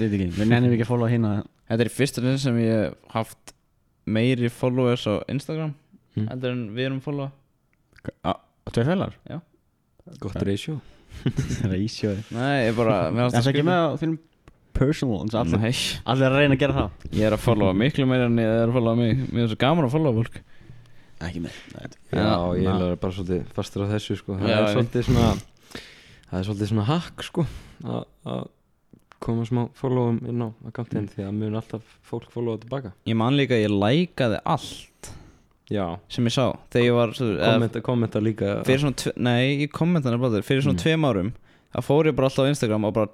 við nennum ekki að fóla hérna Þetta er fyrsta sinn sem ég hef haft meiri followers á Instagram Mm. heldur en við erum followa. Tveir fælar? Gott ratio. Ísjóði Nei, ég bara, mér Það er ekki með á þínum personal eins og allir, Nei, allir er að reyna að gera það? Ég er að followa miklu meira en ég er að followa mig. Mér er svo gaman að followa fólk Ekki með Nei, Já, Já, ég er bara svolítið fastur á þessu, sko. Það Já, er svolítið svona það er svolítið svona hack, sko að að koma smá followum inn á akkantinn því að mun alltaf fólk followa tilbaka. Ég man líka að ég lækaði allt Já, sem ég sá Þegar ég var, kommenta, kommenta líka. svona, nei, ég kommenta hann bara Fyrir svona Mm. tveim árum Það fór ég bara alltaf á Instagram og bara,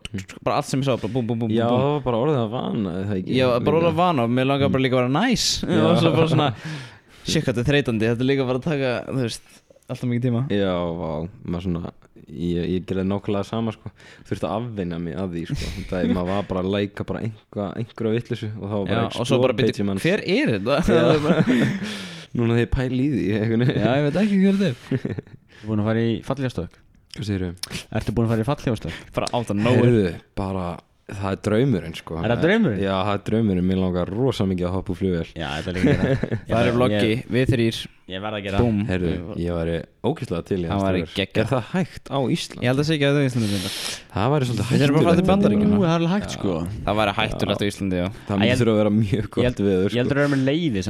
bara allt sem ég sá bara búm, búm, búm, Já, búm, bara orðið að vana er það ekki? Ég var bara Líka. orðað vana Mér langar bara líka að vera næs Já. Og svo bara svona Shit, hvað þetta er þreytandi Þetta er líka bara að taka, þú veist Alltaf mikið tíma Já, vá, maður svona ég, ég gerði nákvæmlega sama sko þurfti að afvinna mig að því sko það er maður var bara að læka bara einhver, einhverja vittlisu og þá var Já, bara og svo bara manns. hver er þetta? Já. Núna ég pæli í því Já, ég veit ekki hver þetta er Þú búin að fara í fallíðastök Hvað segir þau? Ertu búin að fara í fallíðastök? Bara átt að nógu Heyrðu, bara það er draumurinn sko. Er það draumurinn? Já, það er draumurinn, mér langar rosa mikið að hoppa úr flugvél. Já, þetta er líka gera. Það er vloggi, við þrýr Ég verð að gera. Búm. Heyrðu, ég væri ógeðslega til í Það væri geggjað. Er það hægt á Ísland? Ég held að sé ekki að það er Íslandi þetta Það væri svolítið Við þurfum að fara til hægt Bandaríkjanna. Ú, það er alveg hægt sko. Það væri hættulegt á Íslandi, já. Það þurfa að vera mjög Ég gott held, viður ég held sko. að það er með leiði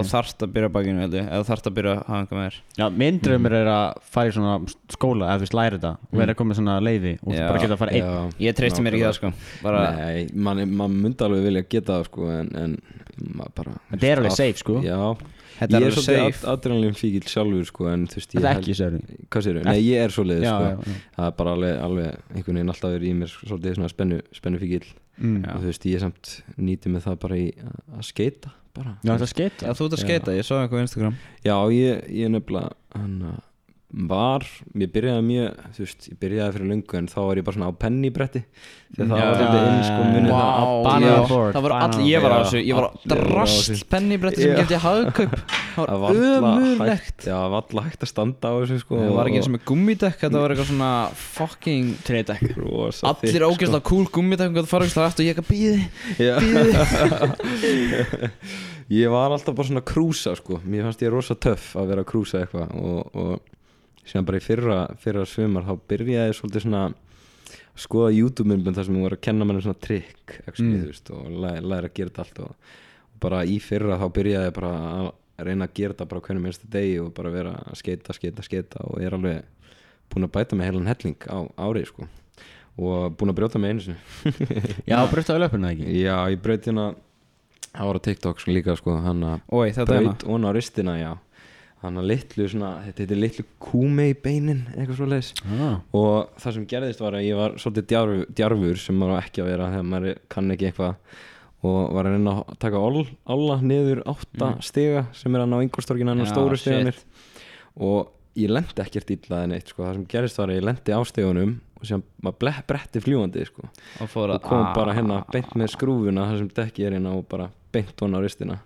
þú þarft að byrja bakinu, Eða þú þarft að byrja að hafa einhver með þér. Já, minn draumur er að fara í svona skóla eða þú veist læra þetta. Og vera að koma með svona leiði og Já, bara geta að fara einn. Já, Ég treysti mér ekki það, sko. Bara, Nei, mann man myndi alveg vilja geta það sko En, en bara Þetta er alveg safe, sko. Já, þetta er ég er svolítið adrenalin fíkil sjálfur sko En þú veist, ég Þetta er ekki, segir Hvað séru? Nei, ég er Já, sko. Það er bara alveg, alveg einhvern veginn alltaf verið í mér svolítið svona spennu, spennu fíkil Mm. Og þú veist, ég samt nýti mig það bara í að- að skeita bara. Já, er þú ert að skeita, ég sá eitthvað á Instagram. Já, ég, ég nefnilega hann uh, var, ég byrjaði mjög þú veist, ég byrjaði fyrir löngu en þá var ég bara svona á pennibretti. Að það var þetta inn sko munið Vá, það Banana já. board, Það var allir, ég var á þessu Ég var á drast pennibretti sem Já. geti hagkaup. Það var já, það var alla hægt að standa á þessu sko Það var ekki eins og með gummidekk Þetta var eitthvað svona fucking Tredekk rosa Allir þykkt, sko. ógeðslega cool gummidekk og það fara ekki aftur og ég ekki að býði Já. ég var alltaf bara svona krúsa sko. Mér fannst ég rosa töff að vera að krúsa eitthvað og, síðan bara í fyrra, fyrra svumar þá byrjaði svolítið svona að skoða YouTube-myndbund þar sem ég var að kenna manni svona trikk Mm. og læra, læra að gera þetta allt og, og bara í fyrra þá byrjaði ég bara að reyna að gera þetta bara hvernig minnstu degi og bara vera að skeita, skeita, skeita og ég er alveg búin að bæta mig heilan helling á árið sko og búin að brjóta mig einu sinni. Já, breytta á löpuna ekki? Já, ég braut hérna Það var á TikTok sko líka sko Hann að braut og á ristina, já Hann að litlu svona Þetta heitir litlu kúmi í beinin Eitthvað svo leis ah. Og það sem gerðist var að ég var svolítið djarfur, djarfur Sem maður ekki að vera Þegar maður kann ekki eitthvað Og var að reyna að taka all, alla niður átta stiga Sem er að ná yngustorkina En á Já, stóru shit. stiganir Og ég lendi ekkert illaði neitt sko. Það sem gerðist var að ég lendi á stigunum Og sem maður bretti fljúandi sko Og og að kom bara hérna beint með skrúfuna þar sem dekki er hérna og bara beint hún á ristina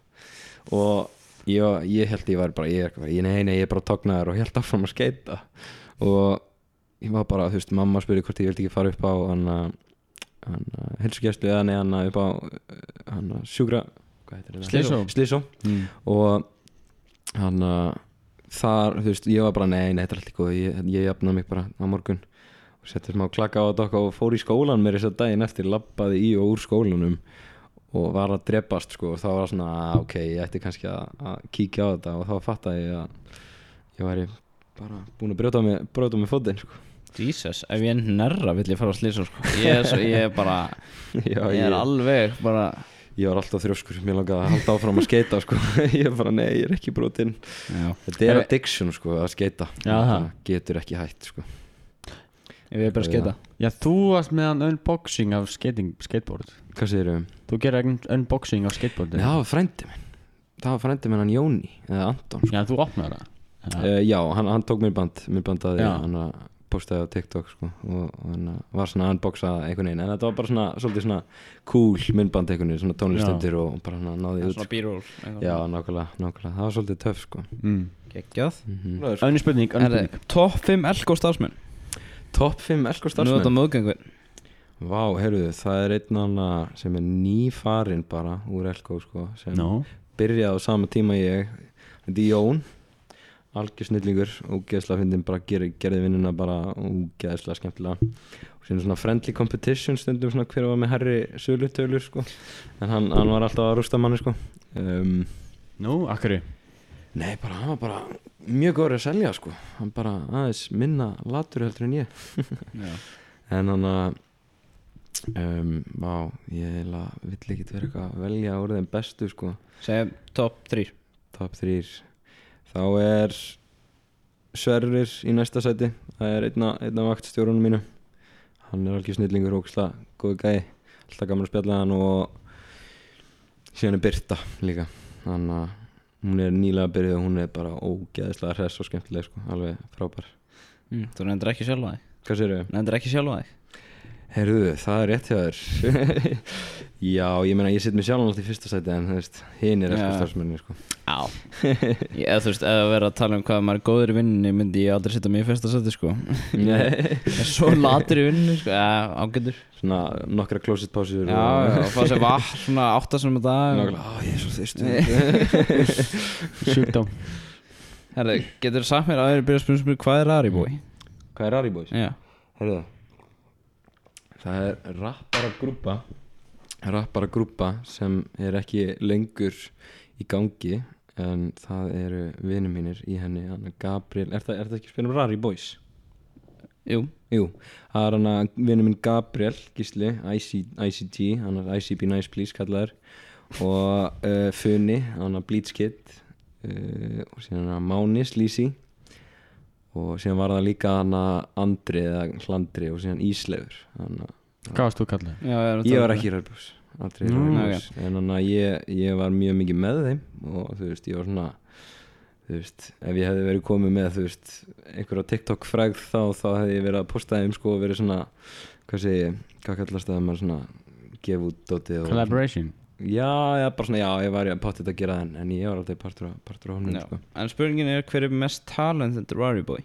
og ég, var- ég held ég væri bara ég, er nei, nei, ég er bara tóknaður og held áfram að skeita og ég var bara, þú veist, mamma spurði hvort ég vildi ekki fara upp á hann að helsugæslu eða nei, hann upp á hann að? Slysó. Slysó mm. og hann að þar, þú veist, ég var bara nei, nei, þetta er alltaf góð ég, ég jafnaði mig bara á morgun og setti smá klaka á þetta og fór í skólan mér þess að daginn eftir, labbaði í og úr skólanum og var að drepast sko og þá var svona, ah, ok, ég ætti kannski að, að kíkja á þetta. Og þá fattaði ég að ég væri bara búin að brjóta mig, brjóta mig fótinn sko. Jesus, ef ég er nærra vill ég fara að slýsa sko. ég, er svo, ég er bara Já, Ég er alveg bara ég var alltaf þrjóskur, mér langaði að halda áfram að skeita sko, ég er bara, nei, ég er ekki brotinn. Já, þetta er Er- addiction sko, að skeita Já, Það. Það. getur ekki hætt sko. Ég vil bara skeita Já, þú varst með hann unboxing af skating, skateboard. Hvað segir um? Þú gerir un unboxing af skateboard Nei, það var frændi minn. Það var frændi minn hann Jóni Eða Anton sko. Já, þú opnar það. Uh, Já, hann, hann tók mér band Mér bandaði Já. Hann að postaði á TikTok sko, Og hann að var svona að unboxa einhvern veginn. En þetta var bara svona Svolítið svona cool myndband einhvern veginn Svona tónlistundir og bara hann náði út Svona sko. b-roll Já, nákvæmlega, nákvæmlega. Það var svolítið töff sko. Mm. Geggjað. Mm Önnur spurning, önnur Herri, spurning. Topp 5 elko starfsmenn. Top 5 elko Nú er þetta starfsmenn möðgöngu Vá, heyrðu, það er einn annar sem er nýfarinn bara úr Elko sko, sem No byrjaði á sama tíma ég. Þetta er Jón algjör snillingur, ógeðslega fyndin bara ger, gerði vinnuna bara ógeðslega skemmtilega. Og síðan svona friendly competition stundum svona hver var með herri sölutölur sko. En hann, hann var alltaf að rústa manni sko. Um, Nú, akkurri nei bara, hann var bara mjög góður að selja sko. Hann bara aðeins minna latur heldur en ég. En hann að um, vá, ég vill ekki vera eitthvað að velja úr þeim bestu sko. Segjum topp 3 top 3 þá er Sverrir í næsta sæti. Það er einna, einna vaktstjórunum mínu. Hann er algjör snillingur ógisla góði gæi, alltaf gaman að spjalla hann og síðan er Birta líka. Þannig að hún er nýlega byrjuð og hún er bara ógeðislega hress og skemmtileg sko, alveg frábær. Mm, Þú nefndir ekki sjálfa þig. Hvað sér þau? Nefndir ekki sjálfa þig Heyrðu, það er rétt hjá þér. Já, ég meina ég sitt mér sjálf alltaf í fyrsta sæti en hinn er eftir starfsmenni sko. Já. Ég, eða, Þú veist, ef að vera að tala um hvað maður er góður í vinninni myndi ég aldrei setja mig í fyrsta seti sko. Nei. Ég er svo latur í vinninni sko. Já, ágætur. Svona nokkra closet pásur Já, já, og fá sér vatn svona áttasum að dag. Nákvæmlega, á ég er svo þyrstur Sjúkdóm. Herðu, getur þú sagt mér að þeir byrja að spyrja hvað er Aribói? Hvað er Ari Boys? Já. Heyrðu Það er rappara grúpa Rappara grúpa sem er ekki lengur í gangi en það eru vinir mínir í henni hann er Gabriel, er það, er það ekki að spila um Rari Boys? Jú. Jú, það er hann að vinur minn Gabriel Gísli, IC, ICG hann er ICB Nice Please kallaður. Og uh, Funni hann er Bleach Kid uh, og síðan hann Máni Slísi og síðan var það líka hann að Andri eða Hlandri og síðan að Hvað varst þú kallið? Já, ég, ég var ekki í í Nú, Rærbús en hann að ég, ég var mjög mikið með þeim og þú veist, ég var svona þú veist, ef ég hefði verið komið með þú veist, einhverja TikTok frægð þá þá hefði ég verið að posta þeim sko og verið svona, hvað segi ég hvað kallast það að maður svona gefa út dótið og Collaboration já, já, bara svona, já, ég var í að gera það en, en ég var alltaf partur af, partur það. honum sko. En spurningin er hver er mest talented Aribói?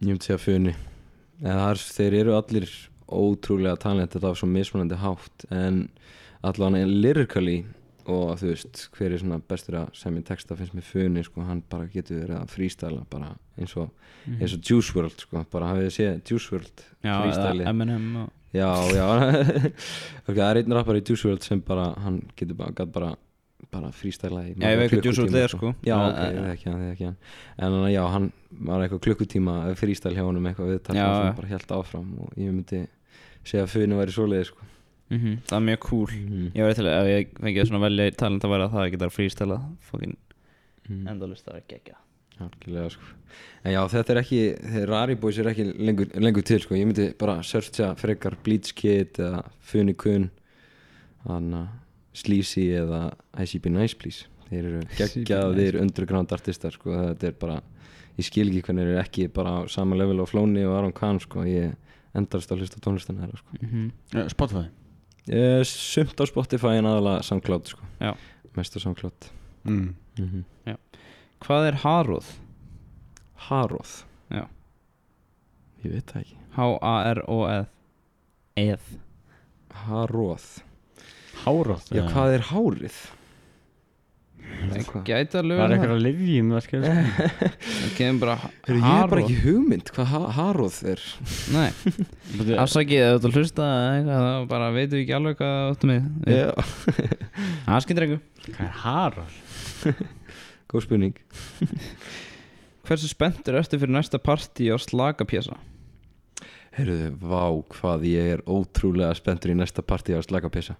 ég myndi segja það er, þeir eru allir ótrúlega talented á svo mismunandi hátt en allavega lyrically og þú veist hver er svona bestur að semja texta finnst mér funni sko, hann bara getur verið að freestyla bara eins og, eins og Juice WRLD sko, bara hafið þið séð Juice WRLD Eminem og já, já ok, það er einn rappar í Juice WRLD sem bara, hann getur bara, bara bara freestyla í Já, ég veit hvað Juice WRLD er, sko. já, Já, ok, ég veit ekki hann, ég þekki hann en hann, já, hann var eitthvað klukkutíma freestyle hjá honum eitthvað viðtal Já, sem já. bara held áfram og ég myndi segja að funni væri svoleiði sko. Mhm, Það er mjög cool mm. Ég var til að ég fengið svona velja talent að vera það að geta freestyle fokkin mm. endalist það er geggja algjörlega sko. En já, þetta er ekki, þeir Rari Boys er ekki lengur, lengur til sko, ég myndi bara searcha frekar Bleach Kid eða Funny Kun þannig að Sleazy eða ICB Nice Please. Þeir eru geggjaðir underground artistar sko, þetta er bara ég skil ekki hvernig þeir eru ekki bara á sama level á Flóni og Aron Kahn sko, ég endast að hlusta á tónlistina þeirra sko. Eh, Spotify? Ég, sumt á Spotify en aðalega SoundCloud sko. Já. mest á SoundCloud. Mm. mm Hvað er Haróð? Haróð Já. ég veit það ekki. H-A-R-O-Eð Eð. Haróð Háróð Já, hvað er hárið? Hvað? Gæti alveg Var verið eitthvað að livjum að skilja Það kemur bara Heyrðu, Ég hef bara Haróð. ekki hugmynd hvað ha Haróð er. Nei, afsakið ef þú að hlusta eða eitthvað þá bara veitum við ekki alveg hvað áttu með Það skyndir einhver Hvað er Haróð? Góð spurning. Hversu spenntur ertu fyrir næsta partí á slagapjesa? Heyrðu, vá hvað ég er ótrúlega spenntur í næsta partí á slagapessa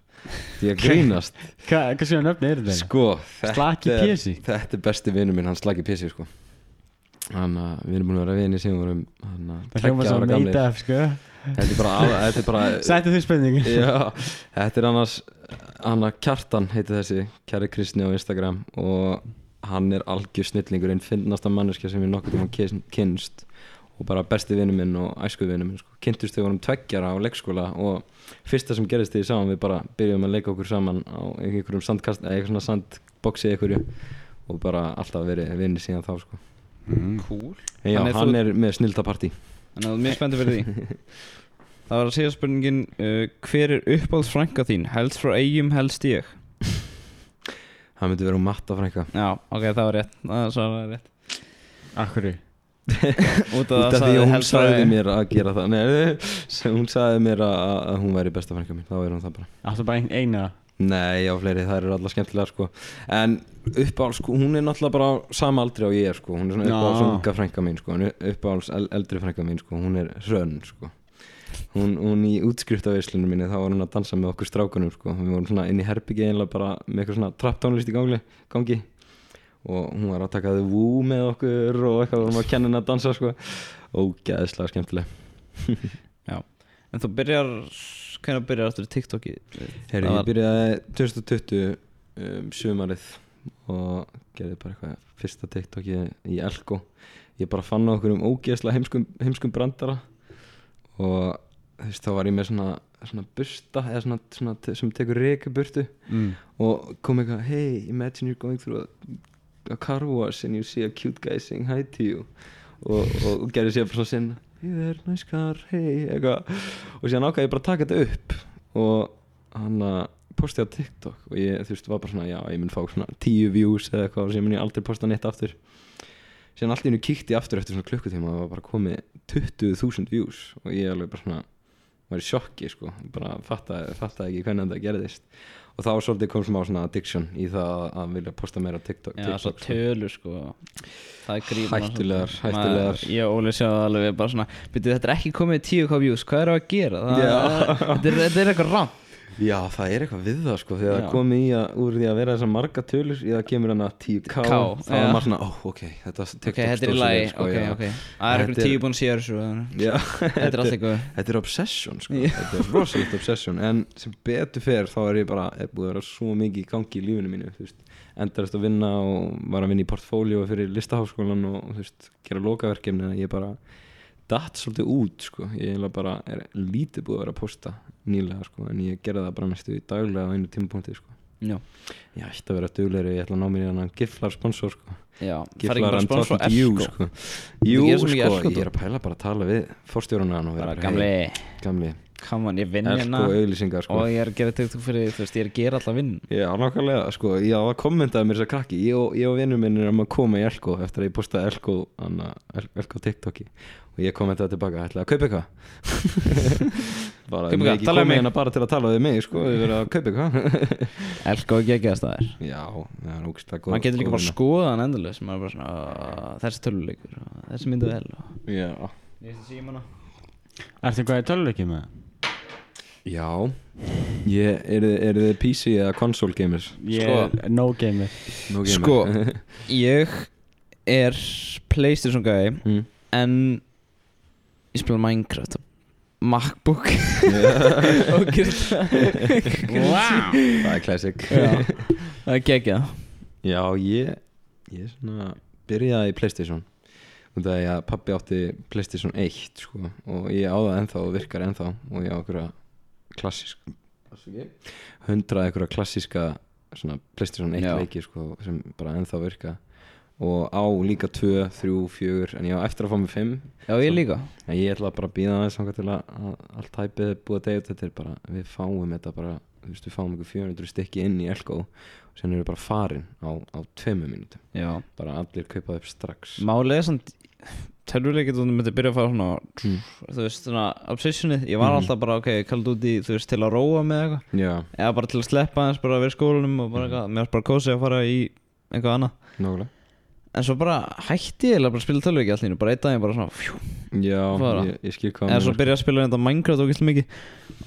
Því að grínast. Hvað hvað séu nöfni er þetta? Sko, þetta er, þetta er besti vinur minn, hann Slaki Pési sko. Hann, uh, við erum búin að vera vinni sem vorum uh, Það hljóma svo meita sko. Þetta er bara, er bara Sættu því spenningin Já, þetta er annars Anna Kjartan heiti þessi Kjæri Kristni á Instagram og hann er algjör snillingur einn finnasta manneskja sem ég nokkuð tíma kyn- kynnst og bara besti vinnu minn og æsku vinnu minn sko. kynntust við vorum tveggjara á leikskóla og fyrsta sem gerist sá hann við bara byrjuðum að leika okkur saman á einhverjum sandkast eða eitthvað svona sandboxi einhverju og bara alltaf verið vinni síðan þá sko. mm. Cool en já, Þannig hann þú- er með snildapartí Þannig að er mjög spenntur fyrir því Það var að segja spurningin uh, Hver er uppáhaldsfrænka þín? Helst frá eigum, helst ég hann myndi vera um matta frænka Já, ok, það var rétt Það var rétt Akkur Út út af því að hún sagði mér að gera það Nei, hún sagði mér að, að hún væri besta frænka mín þá er hún það bara Áttu bara ein, eina Nei, já, fleiri, það eru allar skemmtilega sko. En uppáhalds, sko, hún er náttúrulega bara sama aldri á ég er, sko. Hún er svona Já. uppáhalds unga frænka mín, sko. El eldri frænka mín, sko. Hún er hrönn, sko. Hún, hún í útskriftavislunum minni, þá var hún að dansa með okkur strákunum, sko. Við vorum svona inn í herbyggi einlega bara með eitthvað svona trapp tónlist í gangi, gangi. Og hún var að taka þau vú með okkur og eitthvað, vorum að kenna henni að dansa, sko. Ógæðislega skemmtileg. En þú byrjar Hvernig byrjar í TikToki? Herri, ég byrjaði 2020 um, sumarið og gerði bara eitthvað fyrsta TikToki í Elko ég bara fann okkur um ógeðslega heimskum, heimskum brandara og þú veist, þá var ég með svona, svona busta eða svona, svona sem tekur reikuburtu mm. og kom eitthvað hey, imagine you're going through a, a car wash and you see a cute guy saying hi to you. Og, og, og gerði sér bara svona sinna hey there, nice car, hey eitthvað. Og síðan ákvað ég bara að taka þetta upp. Og hann að posti á TikTok og ég þú veist var bara svona já ég mun fá svona 10 views eða eitthvað og síðan mun ég aldrei posta neitt aftur síðan allt í hennu kíkti aftur eftir svona klukkutíma og það var bara komið 20.000 views og ég alveg bara svona var í sjokki sko, bara fattaði, fattaði ekki hvernig þetta gerðist og þá svolítið kom smá svona addiction í það að vilja posta meira TikTok, Já, svo TikTok sko. tölur sko Það er gríðan Hættulegar, hættulegar. Ég og Óli sjáðu alveg bara svona Byrju, þetta er ekki komið 10k views, hvað er að gera? Það, er, þetta er eitthvað rann Já, það er eitthvað við það sko þegar það komið í að úr því að vera þessar marga tölur í það kemur hann að 10k K, þá er já. maður svona, ó, ok, þetta Ok, TikTok þetta er í lagi, sko, ok, já. ok. Það er eitthvað er- tíu búin að séu þessu þannig. Já, Þetta er allt eitthvað Þetta er obsession sko. Þetta er rosalegt obsession En sem betur fer þá er ég bara er búið að vera svo mikið í gangi í lífinu mínu Endarast að vinna og var að vinna í portfóljó fyrir listaháskólan og þú veist, gera lokaverkefni en ég bara datt svolítið út sko. Ég eiginlega bara er lítið búið að vera að posta nýlega sko En ég gerði það bara næstu í daglega á einu tímapunkti sko. Já, Ég ætti að vera duglegri, ég ætla að ná mér í hann giflar sponsor sko. Já er Giflar and talking to you sko. Þú Jú sko, Elko, ég er að pæla bara að tala við fórstjórunna hann og vera gamli come on, ég vinn hérna. auglýsingar sko. Og ég er að gera TikTok fyrir, þú veist, ég er að gera alltaf vinn Já, nákvæmlega, sko, ég á að kommentaði mér þess að krakki. Ég og, ég og vinnur minn er um að koma í Elko eftir að ég postaði Elko, anna, Elko TikToki og ég kommentaði tilbaka, ætlaði að kaupa eitthvað. Bara, Kaupa ég eitthvað, talaðu komið við hérna bara til að tala við mig, sko, við verðum að kaupa eitthvað. Elko ekki ekki að staðir Já, það er ógst maður getur líka bara að hann endurlega maður er bara svona, "Ah, þessi töluleikur þessi. Já, ég veist að síma Ertu hvað í töluleikið með? já ég, er, er þið PC eða console gamers? Ég Sko. er no gamer No gamer. Sko, ég er Playstation guy mm. en ég spila Minecraft á Macbook og gera Wow Það er classic Já, það er geggjað Já, ég ég svona byrjaði í Playstation og það er að pappi átti Playstation 1 sko, og ég á það ennþá og virkar ennþá og ég á einhverja klassísk. Hundrað einhverja klassíska svona Playstation 1 Já. leiki sko, sem bara ennþá virka. Og á líka 2, 3, 4 en ég á eftir að fá mig 5 Já, ég líka. En ég ætla bara að býða aðeins þangað til að, að allt hæpið er búið að deyja út. Þetta er bara, við fáum þetta bara þú veist, við fáum ykkur 400 stykki inn í Elko erum við bara farin á, á tveimu mínútum. Já, bara allir kaupað upp strax. Málið er samt Tölvuleikir þú myndir byrja að fara svona Mm. Þú veist, svona obsessionið. Ég var Mhm. alltaf bara, ok, kallt út í, þú veist, til að róa með eitthvað. Já, Eða bara til að sleppa aðeins bara að vera í skólanum og bara eitthvað. Mér var bara kósið að fara í eitthvað annað. Nákvæmlega. En svo bara hætti ég eiginlega bara að spila tölvuleiki allir Bara einn daginn bara svona fjú, já, Bara. ég, ég skil hvað Eða svo byrja að spila þetta Minecraft og mikið.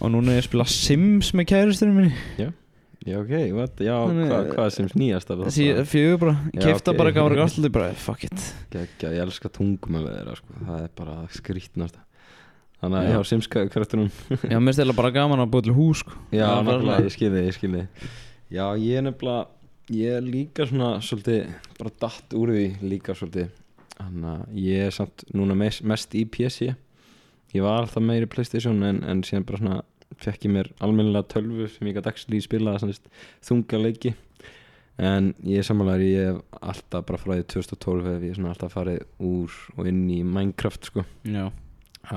Og núna er ég að spila Sims með kærusturinn minni. Sko. Já, ok, what, já, Þannig- hvað, hvað sem snýjast af Þessi fjögur bara, Já, kefta ok. bara gamla gastaldi bara, fuck it Gekja, ég elska tungumálið þeirra sko. það er bara skrítnast þannig að Já. já, simska karakterunum Já, mér stila bara gaman að búið til hús sko. Já, Það svona- ég skil þig, ég skil þig Já, ég er nefnilega ég er líka svona svolítið bara datt úr því líka svolítið þannig að ég er samt núna mest, mest í PC ég var alltaf meiri Playstation en, en síðan bara svona fekk ég mér almennilega tölvu sem ég gæti actually spila svona þunga leiki. En ég er samanlega ég hef alltaf bara því 2012 hef ég alltaf farið úr og inn í Minecraft sko. Já,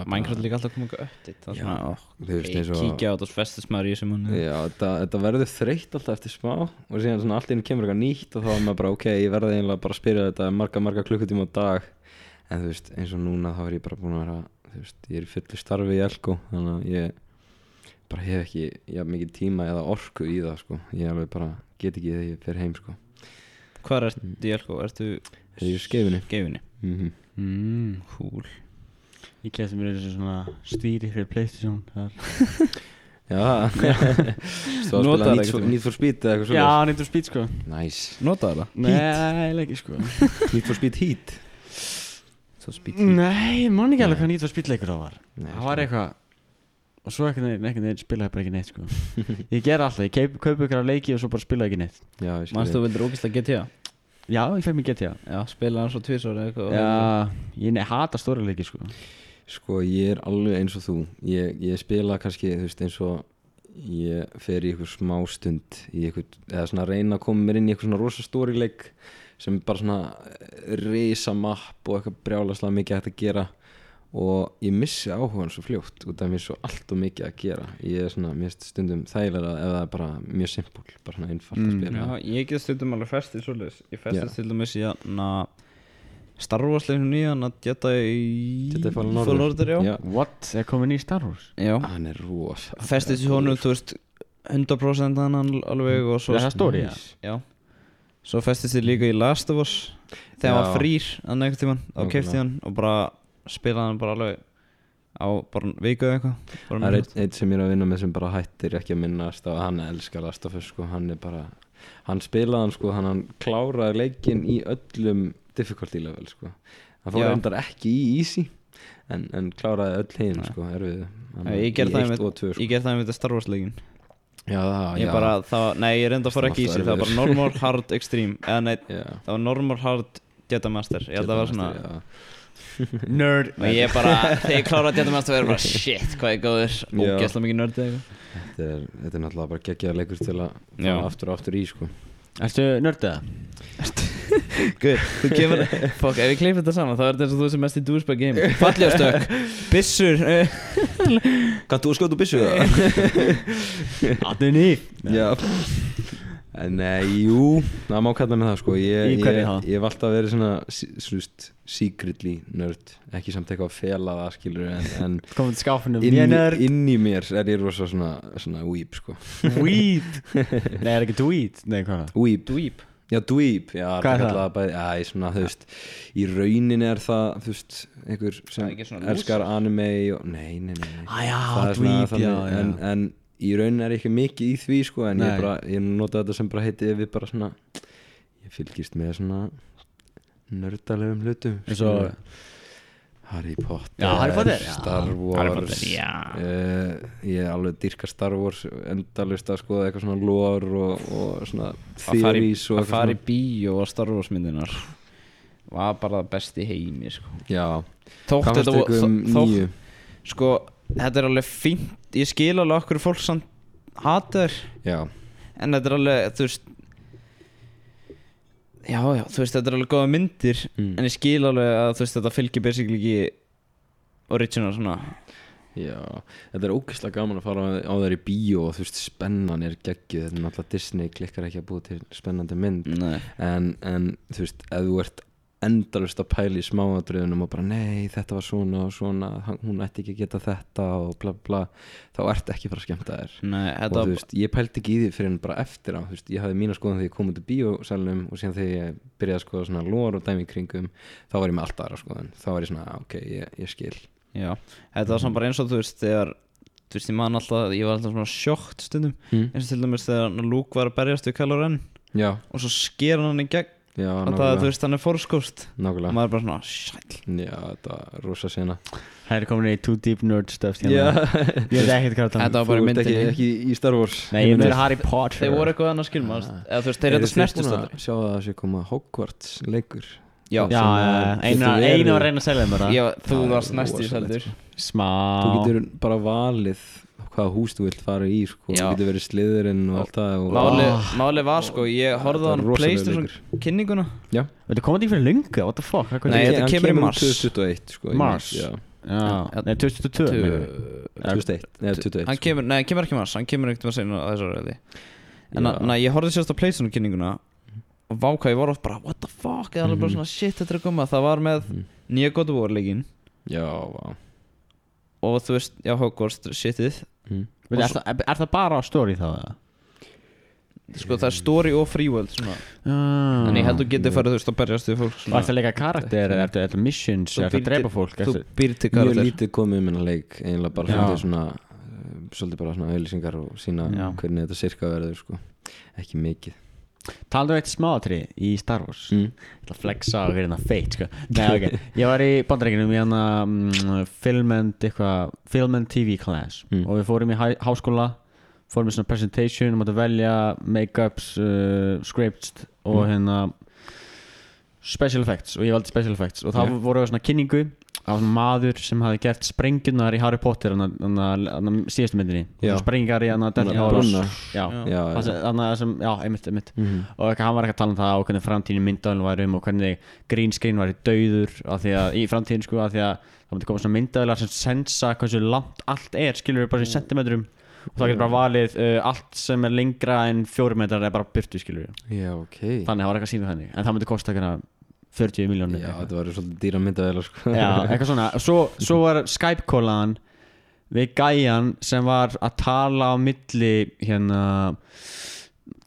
Minecraft líka alltaf komið er Já, þú veist eins og kíkja á maður í þessum manni. Já, þetta, þetta verður þreytt alltaf eftir smá og síðan svona allt einu kemur eitthvað nýtt og þá er maður bara ok, ég verði eiginlega bara að spyrja þetta marga, marga klukkutíma á dag. En þú veist, eins og núna þá er ég bara búin að vera þú veist, ég er fullu starfi í Elko þannig að ég bara hef ekki já, mikið tíma eða orku í það sko, ég alveg bara get ekki þegar ég fer heim sko, Hvað er þetta í Elko? Ertu er í skeifinni skeifinni? mm mm. Cool. Ég kemst mér þessu svona stýri fyrir Playstation þar. Já, svo að Notar spila Need ekkert for, Speed eða eitthvað Já, Need for Speed sko. Nice, Notaðu það? Nei, ekki sko. Need for Speed Heat. Nei, ég man ekki alveg hvað Need for Speed leikur það var. Nei, Það var eitthvað Og svo ekkert neginn, ekkert neginn spilaði bara ekki neitt sko. Ég ger alltaf, ég kaup, kaup ykkur af leiki og svo bara spilaði ekki neitt. Já, ég skil Manstu þig. þú vildir ógæslega GTA? Já, ég fekk mér GTA Já, spila hann svo tvisar eða eitthvað Já, ég nei, hata stóra leiki sko. Sko ég er alveg eins og þú. Ég, ég spila kannski þú veist eins og Ég fer í eitthvað smá stund í eitthvað, Eða svona reyna að koma mér inn í eitthvað svona rosa stóri leik Sem er bara svona Risa mapp og eitthvað brjálaslega mikið hægt að gera Og ég missi áhugan svo fljótt Út af mér er svo allt og mikið að gera Ég er svona, mér stundum þægilega Ef það er bara mjög simpul Bara svona einfalt að Mm, spila Já, ég get stundum alveg festið svoleiðis Ég festið til dæmis í hann Star Wars leiknum nýjan að Jedi Jedi Fallen Order. Order já. Já. What? Er komin í Star Wars? já Hann er rosa Festið til honum, þú veist 100% hann alveg og svo Er það stóri, já? Já Svo festist þið líka í Last of Us Þegar hann var frýr að nefnt tíman Þá Nákvæmlega. kefti hann og bara spilaði hann bara alveg á bara viku eða eitthvað Það er einn ein sem ég er að vinna með sem bara hættir ekki að minnast og hann elskar Last of Us sko, hann er bara hann spilaði hann sko, hann, hann kláraði leikinn í öllum difficulty level sko. Hann fór Já. reyndar ekki í easy en, en kláraði öll hinn sko, erfið ég gerði það sko. Ég gerði það með þetta Star Wars leikin Já, það, Ég já, bara, það, nei ég reynda að fóra Það er ekki alltaf Það var bara normal, hard, extreme. Eða nei, já, það var normal, hard, Jedi Master. Ég held að það var svona já. Nerd. Og ég bara, þegar ég kláraði Jedi Master verður bara Shit, hvað ég góður. Ógæsla mikið eitthvað. Þetta, er, þetta er náttúrulega bara geggjaðar leikur til að aftur og aftur í sko. Erstu nördið? Guð, þú kemur Fokk, ef ég kleif þetta saman þá er þetta eins og þú sem mest í douchebag game. Falljástökk, byssur. Eh, Kanntu að skjóta byssu það? Áttu nýf Já Nei, jú, það má kalla með það sko. Ég, Í hverju ég, þá? ég hef alltaf verið svona Svist, secretly nörd Ekki samt eitthvað að fela það skilur En, en Komum til skáfunum inn, Ég er inn í mér er ég rosa svona Svona weep sko. Weed Nei, er ekki tweet Nei, hvað það? Weep Dweeb. Já, dweep, já, Hvað er það? kallaði bæði, já, ég svona, þú veist, í rauninni er það, þú veist, einhver Það sem er ekki svona elskar anime og, nei, nei, nei, nei. Á já, Það svona dweeb, já, já. En, en í rauninni er ekki mikið í því, sko, en Nei. ég bara, ég nota þetta sem bara heiti við bara svona, ég fylgist með svona nördalegum hlutum, skilurðu. Harry Potter, Já, Harry Potter, já. Star Wars, Harry Potter, eh, ég er alveg dyrka Star Wars, endalust að skoða eitthvað svona lore og, og svona theories að fara í bíó og Star Wars myndinar Var bara það besti heimi sko. Já, Þótt hvað þetta ykkur um nýju? Sko, þetta er alveg fínt. Ég skil alveg okkur fólk samt hatar Já, En þetta er alveg, þú veist Já, já, þú veist, þetta er alveg góða myndir Mm. En ég skil alveg að þú veist, þetta fylgir basically ekki Original svona. Já, þetta er ógeðslega gaman að fara á þeir í bíó og þú veist, spennan er geggjuð, þetta er náttúrulega Disney klikkar ekki að búa til spennandi mynd. En, en þú veist, ef þú ert endalust að pæla í smáadröðunum og bara nei, þetta var svona og svona hún ætti ekki að geta þetta og bla bla. Þá ert ekki fara að skemmta þér. Nei, og þú veist, ég pældi ekki í því fyrir en bara eftir á, þú veist, ég hafði mína skoðan þegar ég kom út í bíósalunum og síðan þegar ég byrjaði að skoða svona lór og dæmi kringum þá var ég með alltaf aðra skoðan, þá var ég svona ok, ég, ég skil. Já, þetta var svona bara eins og þú veist Þegar, þú veist, ég man alltaf Ég var alltaf svona sjókt stundum. Mm. eins og til dæmis þegar Luke var að berjast við Kylo Ren Já, og svo sker hann í gegn já, og það, þú veist, hann er fórskóst. Og nákvæmlega. maður er bara svona, sæl Já, þetta var rosa sena. Það er komin í too deep nerd stuff Já, hérna. Ég veit ekkert hvað það Þetta var bara þú í ert ekki, ekki í Star Wars. Nei, ég meira Harry Potter. Þeir voru eitthvað annað skilma eða þú veist, þeir þetta snertust að aldrei sjá að það sé koma Hogwarts leikur? Já, Já, einu að reyna að selja þeim bara. Já, þú Það varst næst í seldur. Smá. Þú getur bara valið hvaða hús þú vilt fara í sko. Þú getur verið sliðurinn og allt það og Máli, máli var sko, ég horfði á Það er hann Playstation kynninguna. Já, Þetta komið ekki fyrir lunga, what the fuck? Nei, er þetta hann kemur í mars. 2021 sko, í Mars? Já, Já, nei, 2022 Tu- meinarðu? 2001 Nei, 21 hann sko. kemur, nei, hann kemur ekki mars hann kemur ekkert að segja að þessu reyði en að- nei, ég horfði sérst á Playstation kynninguna og ég var oft bara, what the fuck? Eða alveg bara Mhm. svona, shit, þetta er að koma. Það var með Mhm. nýja God of War leikinn. Já, og þú veist, já, Hogwarts shitið mm. Veitu, Er það- er það bara story þá? eða? sko, það er story og free world svona. Ah. en ég held þú getur farið, þú veist, að berjast við fólk svona. ertu að leika karakter eða ertu ertu missions eða ertu að drepa fólk þú býr til Mjög karakter lítið komið um hennar leik eiginlega bara svolítið svona uh, svolítið bara svona auðlýsingar og sína Já. hvernig þetta sirka verður sko. ekki mikið Taldu um eitt smáatri í Star Wars mm. Ég ætla að flexa á hérna feit sko. Nei, ok Ég var í bandaríkinum í hana um, film and eitthvað Film and TV class Mm. Og við fórum í hæ, háskóla Fórum í svona presentation Máttu velja make-ups uh, Scripts Og Mm. hérna special effects og ég valdi special effects. Og þá Já. voru við svona kynningu á svona maður sem hafi gert sprengjurnar í Harry Potter þannig að síðustu myndinni. Já. sprengingar í þannig að Það sem- þannig að sem, já, einmitt, einmitt. Mhm. og eitthvað, hann var ekki að tala um það og hvernig framtíðin myndaðin var um og hvernig green screen var í dauður af því að, í framtíðin sko af því að það myndi koma svona myndaðilar sem sensa hversu langt allt er, skilur við bara í sentimetrum. Og það getur bara valið uh, allt sem er lengra en fjóri metrar er bara byrtu skilur við Já, ok. Þannig það var eitthvað síðan þannig en það myndi kosta eitthvað 40 miljónir Já, þetta var svolítið dýra myndavélar sko. Já, eitthvað svona. Svo, svo var Skype-kólaðan við gæjan sem var að tala á milli hérna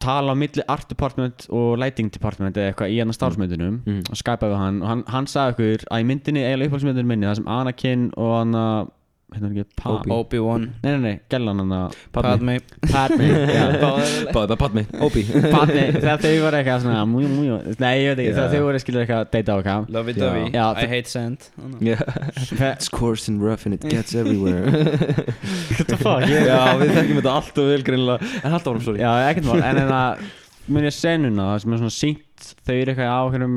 tala á milli art department og lighting department eða eitthvað í hérna starfsmyndunum Mm. og skypaði við hann. Og hann, hann sagði okkur að í myndinni, eiginlega upphaldsmyndinu minni það sem Anakin og hann að hérna er ekki, pa, Obi. Obi-Wan. Nei, nei, nei, gellan hann að Padme. Padme, já. Báði bara Padme, Obi. Padme, þegar þau voru eitthvað svona mújú, mújú, nei, ég veit ekki, þegar þau voru skilur eitthvað að deyta á eitthvað. Lovey Já. dovey. Já, I hate sand. Yeah Fe- It's coarse and rough and it gets everywhere. What the fuck, Já, við þekkjum þetta allt og vel greinlega En haldt áfram, sorry. Já, ekkert mál, en en að mun ég senuna það sem er svona sínt þau eru eitthvað á einhverjum,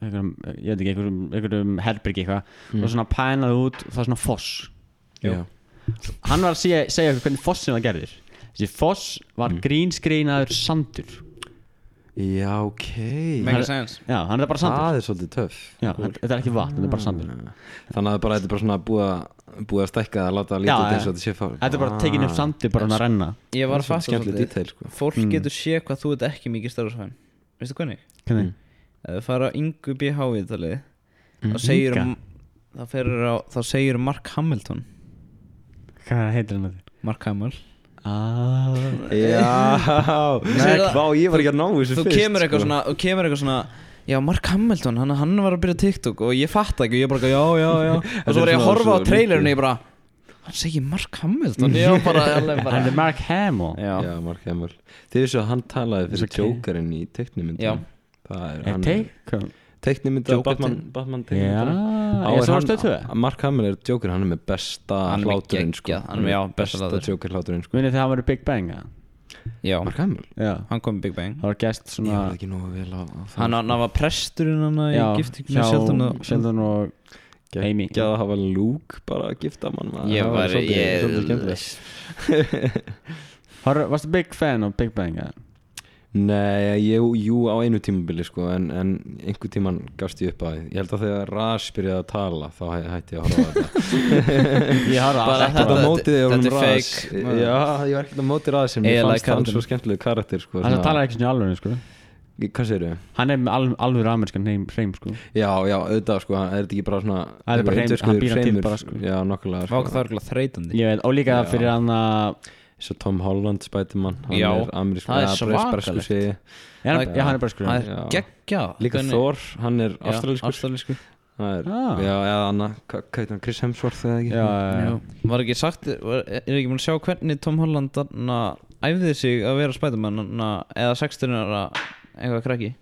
einhverjum ég veit ekki, einhverjum, einhverjum herbyrgi eitthvað. Mm. og svona pænað út það er svona foss hann var að segja, segja hvernig fossin var gerðir þessi foss var Mm. grínskreinaður sandur. Já ok. Mega sense. Já, hann er bara sandur. Það er svolítið töff. Já, hann- þetta er ekki vatn, þetta er bara sandur. Þannig að bara, þetta er bara svona búið að búið að stækka það að láta að líta út eins og þetta sé fár þetta er bara tekin upp sandur bara hann að renna. Ég var að Það fatta sko. Fólk Mm. getur sé hvað þú ert ekki mikið starfsfæn Veistu hvernig? hvernig? Ef við fara á Ingu BH í talið Mm. Um þá segir Mark Hamilton hvað heitir hann þetta? Mark Hamill. Ah, Já, það- vá, ég var ekki að ná þessu Þú fyrst kemur eitthvað sko. svona Þú kemur eitthvað svona Já, Mark Hamilton, hann, hann var að byrja TikTok og ég fatt ekki og ég bara, já, já, já. Og svo var ég að horfa á trailerinu og ég bara hann segir Mark Hamilton. Ég var bara, alveg bara hann er Mark Hamill. Já, Já, Mark Hamill. Þið vissu að hann talaði fyrir ke- Jokerinn í teiknimyndu Já. Það er er hann teik Teiknimyndu Joker Batman, Batman já, teiknimyndu ég svo að stöðu Mark Hamill er Joker, hann er með besta Hann hláturinn sko. hann er með, já, besta besta. Joker hláturinn sko. Munið þegar hann var í Big Bang eða? já, Mark Hamill? Já, hann kom í Big Bang. Það var gæst Ég svona var ekki nógu vel á, á það hann, hann var presturinn hann í með Sheldon og Sheldon og Amy. Ekki að hafa Luke bara að gifta mann maður. ég var, svolítið- ég varstu big fan af Big Bang eða? Nei, ég, jú á einu tímabili sko en, en einhver tíman gafst ég upp að því. Ég held að þegar Ras byrjaði að tala þá hæ, hætti ég að horfa á þetta. Ég har alltaf Þetta. Þetta- mótið þegar þetta er Ras. fake. Já, ég var ekkert að mótið Ras en Ég fannst hann svo skemmtilegu karakter sko, hann svona- talar ekki svona alveg sko. Hvað segir þau? hann er með alv, alveg amerískan heim, heim sko. Já, já, auðvitað sko, hann er ekki bara svona Það er bara hreim- hann býr hann til bara, sko. Já, nokkulega það veit, og líka fyrir hann að Svo Tom Holland spætumann Hann Já, er amerískur það er svakalegt. segi já, já, hann er bara sko Það já, er Já. geggjað Líka Thor, hann er australískur Ástralískur Það er, Ah. já, eða Anna, hvað hvað heitir hann, Chris Hemsworth eða ekki? já, já. Já. Var ekki sagt, var, er ekki búin að sjá hvernig Tom Holland na, æfði sig að vera spætumann na, eða 16 ára eitthvað krakki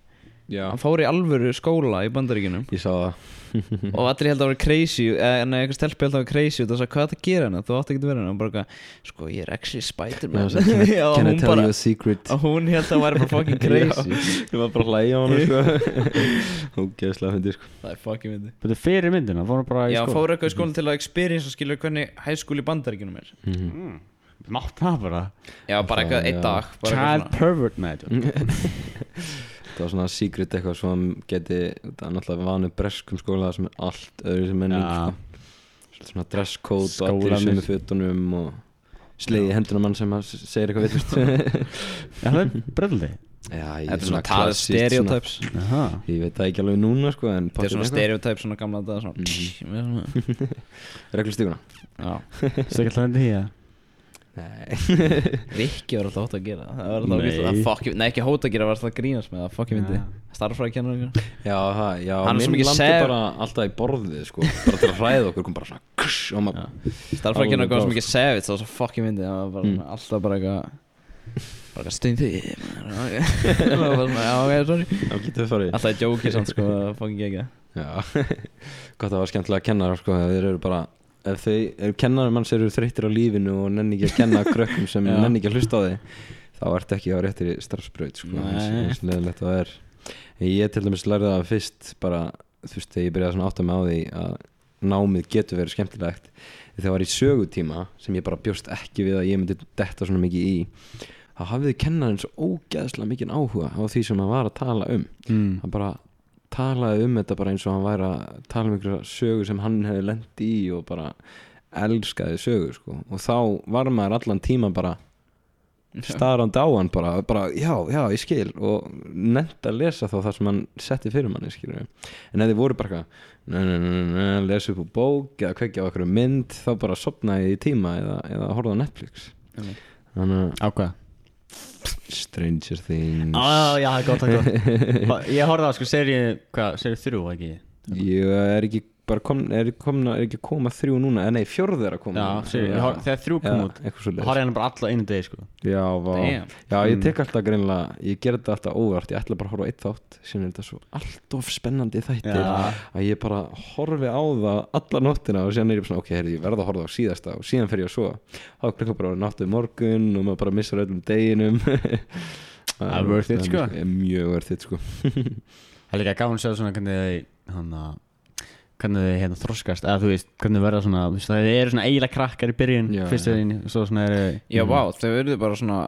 Já, Hann fór í alvöru skóla í bandaríkjunum. Ég sá það. Og allir held að vera crazy eða nei, eitthvað stelpi held að vera crazy og það sagði hvað er það að gera hana, þú átt ekki að vera hana og bara, eitthvað, sko ég er actually Spiderman. Já, can I- Já, og Can I hún tell bara, you a secret? og hún held að það væri bara fucking crazy. Ég var bara að hlæja á hann sko. Ógeðslega fyndi sko. Það er fucking myndi Þetta er fyrir myndina, fór hann bara í Já, skóla. fór eitthvað í skólan til að experience og skilja hvernig high school í bandaríkjunum er. Mhm. Mátt það bara. Já, bara eitthvað einn Já. dag bara Child pervert með Það var svona secret eitthvað sem geti Það er náttúrulega vanið breskum skóla sem er allt öðru sem menning Já. sko. Svona dresscode og allir Skólarnir. sömu fötunum og sleiði hendunum mann sem segir eitthvað villust Já, það er ég Þetta er svona svona- stereotypes. Jaha Ég veit það ekki alveg núna sko en Þetta er svona stereotype svona gamla dag svona. Mhm. Reglustíkuna alltaf hendur Nei Rikki var alltaf hótt að gera. Það var alltaf Nei. að það fuck Nei, ekki hótt að gera, var alltaf að grínast með það. Fuck ég myndi Já. Starfræði kennar Já, það, já, Hann er svo mikið sef- bara alltaf í borðið sko, bara til að hræða okkur kom bara svona kush, og maður, Starfræði kennar kom svo mikið savage Það var svo fuck ég myndi Það var bara Mm. alltaf bara eitthvað Bara eitthvað stund því Það var bara svona, Já, ok, sorry. Já, getur farið Alltaf í jóki samt sko Það fucking ekki Já, gott að það var skemmtilega að kenna sko, þeir eru bara ef ef kennarum manns eru þreyttir á lífinu og nenni ekki að kenna krökkum sem nenni ekki að hlusta á þig þá ertu ekki á réttri starfsbraut sko, eins, eins leðilegt að það er. Ég til dæmis lærði það fyrst bara, þú veist, þegar ég byrjaði svona að átta mig á því að námið getur verið skemmtilegt. Þegar það var í sögutíma sem ég bara bjóst ekki við að ég myndi detta svona mikið í þá hafði kennarinn svo ógeðslega mikið áhuga á því sem hann var að tala um. Mm. hann bara talaði um þetta bara eins og hann væri að tala um einhverja sögu sem hann hefði lent í og bara elskaði sögu sko. og þá var maður allan tíma bara starrandi á hann bara, bara já, já, ég skil. Og nefnt að lesa þá það sem hann setti fyrir manni skilur en ef þið voru bara eitthvað, lesa upp úr bók eða kveikja á einhverju mynd þá bara sopnaði í tíma eða, eða horfði á Netflix. Ákveða Stranger Things Já, já, það er gott, það er gott Ég horfði á sko seri, hvað, seri þrjú, ekki? ég er ekki kom, er, komna, er ekki að koma þrjú núna? Nei, fjórðu er að koma. Já, ég hor- þegar þrjú kom Já, út. svo horfði hann bara alla einu degi, sko. Já. Já, ég Mm. tek alltaf greinlega Ég ger þetta alltaf óvart, ég ætla bara að horfa á eitt þátt Síðan er þetta svo allt of spennandi þættir Já. Að ég bara horfi á það alla nóttina Og síðan er ég bara svona, ok, herri, ég verð að horfa á síðasta Og síðan fer ég að svo Þá klukka bara náttuð morgun Og maður bara missar öllum deginum. Það er worth it, sko. er Mjög worth it, sko. Það er líka gaman að sjá svona hvernig þið hann að hvernig þið hérna þroskast eða þú veist, hvernig þið verða svona þú veist, það eru svona eiginlega krakkar í byrjun Já, fyrstu þín, svo svona eru Já, vá, þau verður bara svona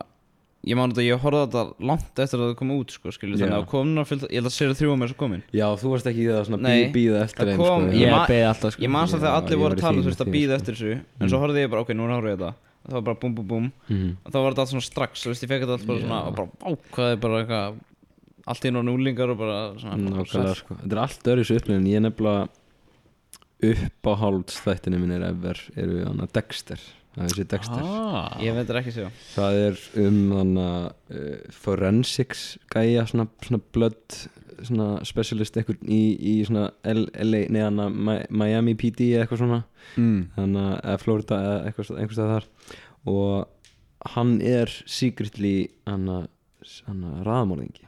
Ég man þetta, ég horfði á þetta langt eftir að það kom út sko, skilju, þannig Já. að komna fyllt, ég held að sér þrjú að mér svo komin. Já, þú varst ekki í það svona Nei, bí, býða eftir það þeim kom- sko, Ég ég ma- beði alltaf sko. Ég man samt Já, þegar allir ég voru var að í tala, þú veist, með að því, býða sko. eftir þessu En svo horfði ég bara, ok, núna horfði ég þetta. Það var bara búm, búm, búm. Mhm. Og þá var þetta allt svona strax, þú veist, ég fekk þetta allt bara svona. Og bara, vá, hvað er bara eitthvað Allt í náttúrulega núlingar og bara svona Nákvæmlega sko. Þetta er allt öðru svo upplifin Ég nefnilega uppáhalds þættinu mínir ever eru hann að Dexter. Það er þessi Dexter. Ah. Ég veit ekki sjá. Það er um þannig að uh, forensics gæja svona, svona blood svona specialist einhvern í, í svona LA, neðan að Mi- Miami PD eða eitthvað svona. Mm. þannig að eða Florida eða eitthvað einhvers stað þar. Og hann er secretly hann að raðmórðingi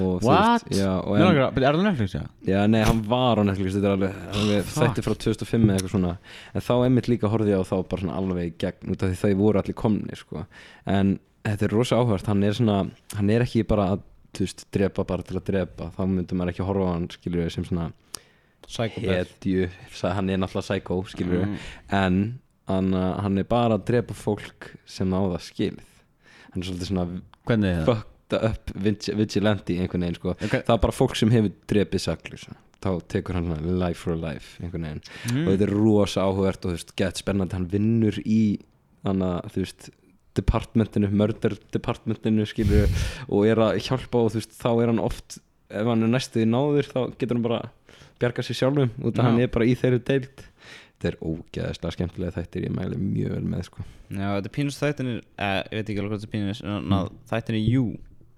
og What? veist, já, og en, að- er það Netflix, já? Já, nei, hann var á Netflix, þetta er alveg, alveg Fuck. þætti frá 2005 eða eitthvað svona en þá einmitt líka horfði ég á þá bara svona alveg gegn út af því þau voru allir komni sko. en þetta er rosa áhört hann er svona, hann er ekki bara að þú veist, drepa bara til að drepa þá myndum maður ekki að horfa á hann, skilur við, sem svona Psychopath hetju, hann er náttúrulega psycho, skilur við Mm. en hann, hann er bara að drepa fólk sem á það skilið hann er svolítið svona Hvernig er það? Fucked up vig- vigilante einhvern veginn sko. Ok. það er bara fólk sem hefur drepið saklus þá tekur hann life for life einhvern veginn. Mm. og þetta er rosa áhugavert og þú veist, gett spennandi. Hann vinnur í að þú veist departmentinu, murder departmentinu skilur og er að hjálpa og þú veist, þá er hann oft ef hann er næstuði náður þá getur hann bara bjarga sér sjálfum út af hann er bara í þeirri deild. Þetta er ógeðslega skemmtilega þættir ég mæli mjög vel með sko. Já, þetta er pínus þættinir eh, Ég veit ekki alveg hvað þetta er pínus En að þættinir jú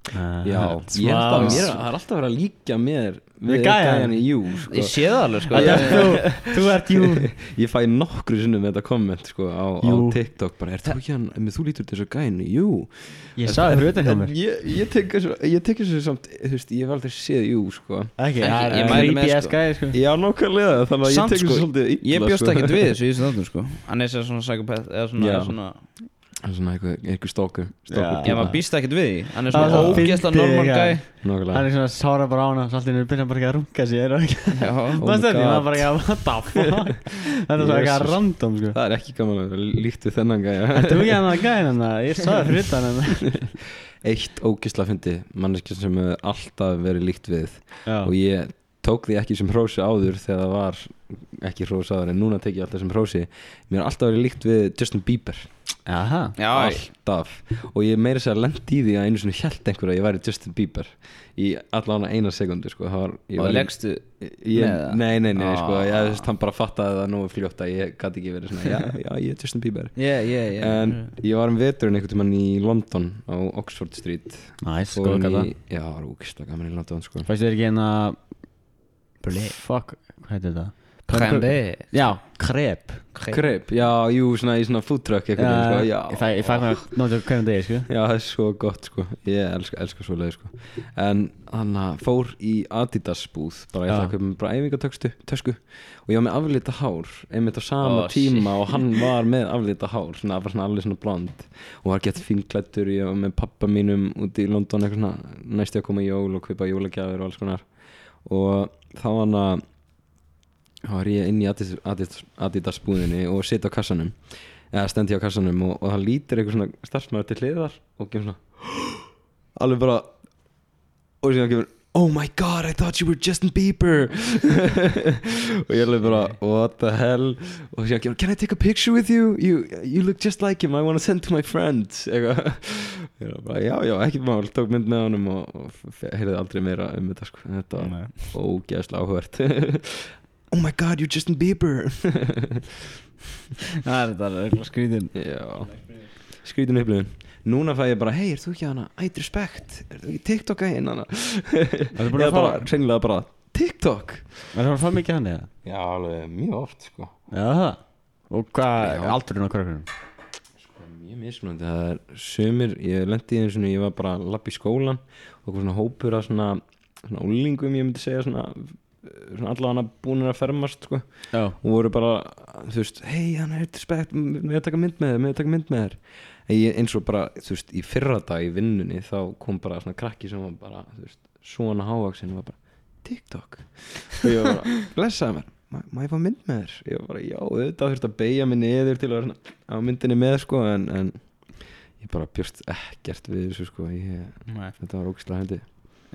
já, ég held að mér, það er alltaf verið að líka mér Við gæjan í jú sko. Ég sé það alveg, sko Þetta ég, þú, þú ert jú ég fæ nokkru sinnum þetta komment sko, á, á. TikTok bara, er þú ekki hann, með þú lítur þessu gæni, jú Ég sagði fyrir utan hjá mér ég, ég tek þessu, samt, þú veist, ég hef aldrei séð jú, sko Ekki, Ekki, það ég er með, creepy sko. Já, nákvæmlega, þannig að ég Samt, tek þessu sko, svolítið ég bjóst sko. ekkert við þessu í þessu þáttum, sko Hann er sér svona psychopath Eða svona. Svona Það er svona eitthvað, eitthvað stóku, Já, maður býst ekkert við því. Hann er Það er svona svo fyndið, normal gæ Hann er svona sára bara á hana Svo allir byrja bara ekki að runga sér og Oh Það stöndi, maður bara ekki að what the fuck? Þetta er svona eitthvað random, sko. Það er ekki gaman að vera líkt við þennan gæja Þetta er ekki hann að gæði hann Ég sagði fyrir utan hann Eitt ógisla fyndi, manneskja sem hefur alltaf verið líkt við Já, og ég tók því ekki sem hrósi áður þegar það var ekki hrósi áður en núna tek ég alltaf sem hrósi. Mér er alltaf verið líkt við Justin Bieber. Jaha já alltaf. Og ég meira sér að lendi í því að einu svona held einhver að ég væri Justin Bieber í allan eina sekundu sko. Það var, ég Og leggstu ég, með það? nei, nei, nei, sko, Ah. ég, þú veist, hann bara fattaði það nógu fljótt að ég gæti ekki verið svona, já, já, ég er Justin Bieber. Já, já, já en ég var um veturinn einhvern tímann í London á Oxford Street. Næs, Fórum góð kalla í, já, það var úkislega gaman í London sko. Fæstu þér ekki hérna Fuck, hvað heitir þetta? Krembe Já, krep Kreip, já, jú, svona í svona food truck eitthvað, sko, já Ég fæ- Ég fæ mér náttúrulega hverjum degi, sko. Já, það er svo gott sko. Ég elska, elska svo leið sko. En hann fór í Adidas búð Bara ég ætla Já. að köpa mér bara æfingatösku tösku, Og ég var með aflita hár Einmitt á sama Ó, tíma Og hann var með aflita hár Svona, bara svona alveg svona blond. Og var gett fínklættur Ég var með pappa mínum Úti í London eitthvað svona Næsti að koma í jól Og kaupa jólagjafir og alls konar Og þá hann að þá var ég inn í Adidas, Adidas, búðinni og sitt á kassanum. Eða stendi á kassanum og, og það lítur eitthvað svona starfsmæður til hliðar og kemur svona alveg bara og síðan kemur Oh my god, I thought you were Justin Bieber. Og ég alveg bara What the hell? Og síðan kemur Can I take a picture with you? You, you look just like him, I want to send to my friend eitthvað Ég bara, já, já, ekki mál, tók mynd með honum og, og heyrði aldrei meira um þetta sko. þetta var Nei. ógeðslega áhvert Oh my god, you're Justin Bieber. Það er þetta Já. Skrítin upplifun Núna fæ ég bara, hei, er þú ekki hana? Ætt respect, er þú ekki TikTok-gæinn hana? Er búin að Eða bara, fara- hreinlega bara TikTok? Það er að fá mikið hann eða? Já, alveg mjög oft, sko. Já, það Og hvað, aldurinn á krökkunum? Mjög mismunandi, það er sömur Ég lendi í einu svona, ég var bara að lappa í skólan Og svona hópur af svona Svona úlingum, ég myndi segja svona Svona allavega búinir að fermast, sko. Já. Og voru bara, þú veist hei, hann er respekt, með að taka mynd með þér með að taka mynd með þér ég, eins og bara, þú veist, í fyrra dag í vinnunni þá kom bara svona krakki sem var bara þú veist, svona hávaksin var bara TikTok. Og ég var bara, blessaði mér má, ég fá mynd með þér? Ég var bara, já, auðvitað þurfti að beigja mig niður til að vera á myndinni með, sko en, en ég bara bjóst ekkert við þessu, sko. Ég, þetta var ógislega hendi.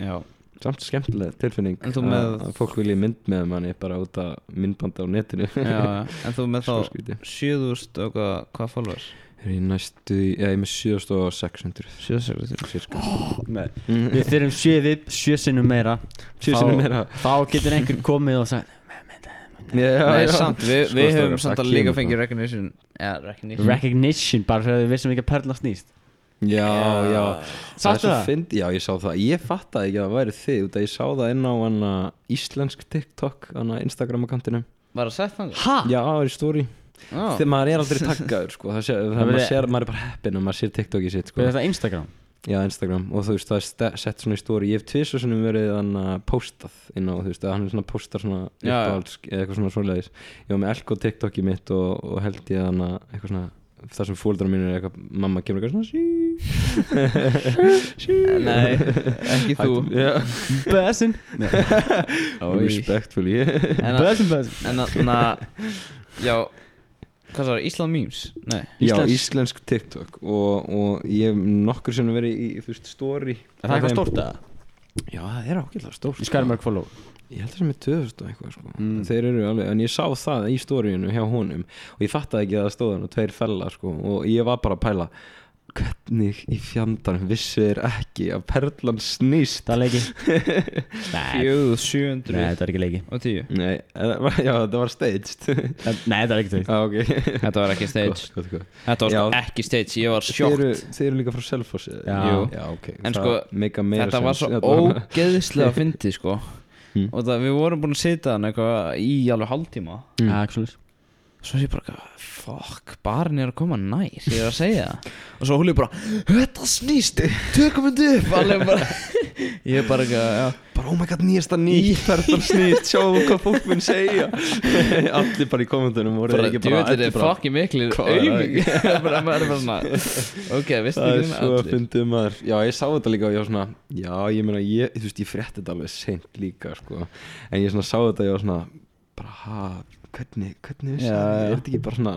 Já. Samt skemmtileg tilfinning að- með- að fólk vilji mynd með manni bara út af myndbanda á netinu. Já, en þú með þá skrítið. 7000 og hvað, followers? Er ég næstu, já ég er með 7600 7600 Cirka. Nei mm. Við þurfum sjö við, sjö sinnum meira. Sjö sinnum meira. Þá getur einhver komið og sagt Nei, samt, við, við höfum samt að líka fengið recognition. Já, recognition. Recognition, bara fyrir að við vissum ekki að perla snýst. Já, já. svo það? fyndi- Já, ég sá það. Ég fattaði ekki að það væri þið út að ég sá það inn á hana íslensk TikTok hana Instagram akkantinum Var það sett þannig? Ha? Já, það er í story Já, Þegar maður er aldrei taggaður sko. það sé, það Það maður, sér, maður er bara heppin og maður sér TikTok í sitt sko. Við þetta Instagram? Já, Instagram. Og þú veist, það er sett svona í story. Ég hef tvisvar sem verið hann að postað inn á, þú veist, að hann er svona að postar svona Já, eða eitthvað svona svoleiðis. Ég var með Elko TikTok í mitt og, og held ég hann að eitthvað svona það sem fóldrar mínir er eitthvað, mamma kemur eitthvað svona sí, sí. Nei, ekki þú. Já, Bessin Oj. respectfully. En að, Bessin, bessin en að, já Hvað sagði, Ísland Memes? Nei Já, Íslensk- TikTok og, og ég hef nokkur sem verið í, þú veist, story Er það eitthvað stórt eða? Já, það er ákveðlega stórt Í skærum mörg follow Ég held það sem er 2000 og eitthvað sko. Mm. Þeir eru alveg, en ég sá það í stóriðinu hjá honum og ég fattaði ekki að það stóð hann og tveir fella sko, og ég var bara að pæla hvernig í fjandarn vissu þeir ekki að perlan snýst? Það er leiki. Nei, Fjöðu, nei, 700 þetta er ekki leiki. Og 10 Nei, já, það var staged. Nei, þetta er ekki þau ah, ok. Þetta var ekki stage Gott, gott, gott. Þetta var sko Já. ekki stage, ég var Þeir sjokkt eru, þeir eru líka frá Selfossi Já. Jú. já ok. En sko, Þetta var svo ógeðislega fyndið sko. Mm. Og það, við vorum búin að sitja hann eitthvað í alveg hálftíma. Mm. Ekki Svo er ég bara, fuck, barinn er að koma nær Ég er að segja það. Og svo húlið bara, þetta snýst, tökum við upp. Alveg bara, ég er bara já. Bara oh my god nýjasta nýtt perlan snýst sjáum hvað fólk mun segja. Allir bara í kommentunum voru Bara, ekki djúvöldir allir er fucking miklir Hvað er það? Bara, maður er bara svona Ok, veistu það er ekki svo fyndið maður. Já ég sá þetta líka og ég var svona já ég meina ég, þú veist ég frétti þetta alveg seint líka sko. En ég svona sá þetta og ég var svona bara ha hvernig, hvernig vissi það? Er þetta ekki bara svona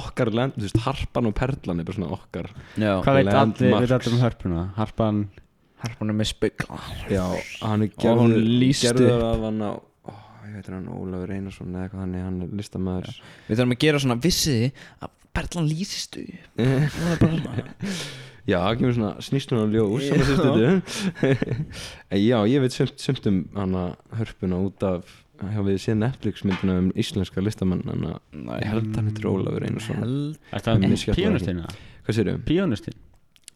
okkar land, þú veist harpan og perlan er bara svona okkar Já, Hvað veit allir, veit allir um hörpuna? Harpan? Harpan er með spegla já hann er Og hún gerður lýsti gerður af hann á ó, ég veit hann Ólafur Einarsson eða eitthvað hann hann er listamæður Við þurfum að gera svona vissiði að perlan lýsist upp? Það er bara svona Já, það kemur svona snýstunum á ljós sem að sýstu Já, ég veit sumt, sumt um hana hörpuna út af hjá við séð Netflix myndina um íslenska listamann? En Nei, ég held hann heitir Ólafur Einarsson. Er það píanustinn? Hvað sér Píanustinn?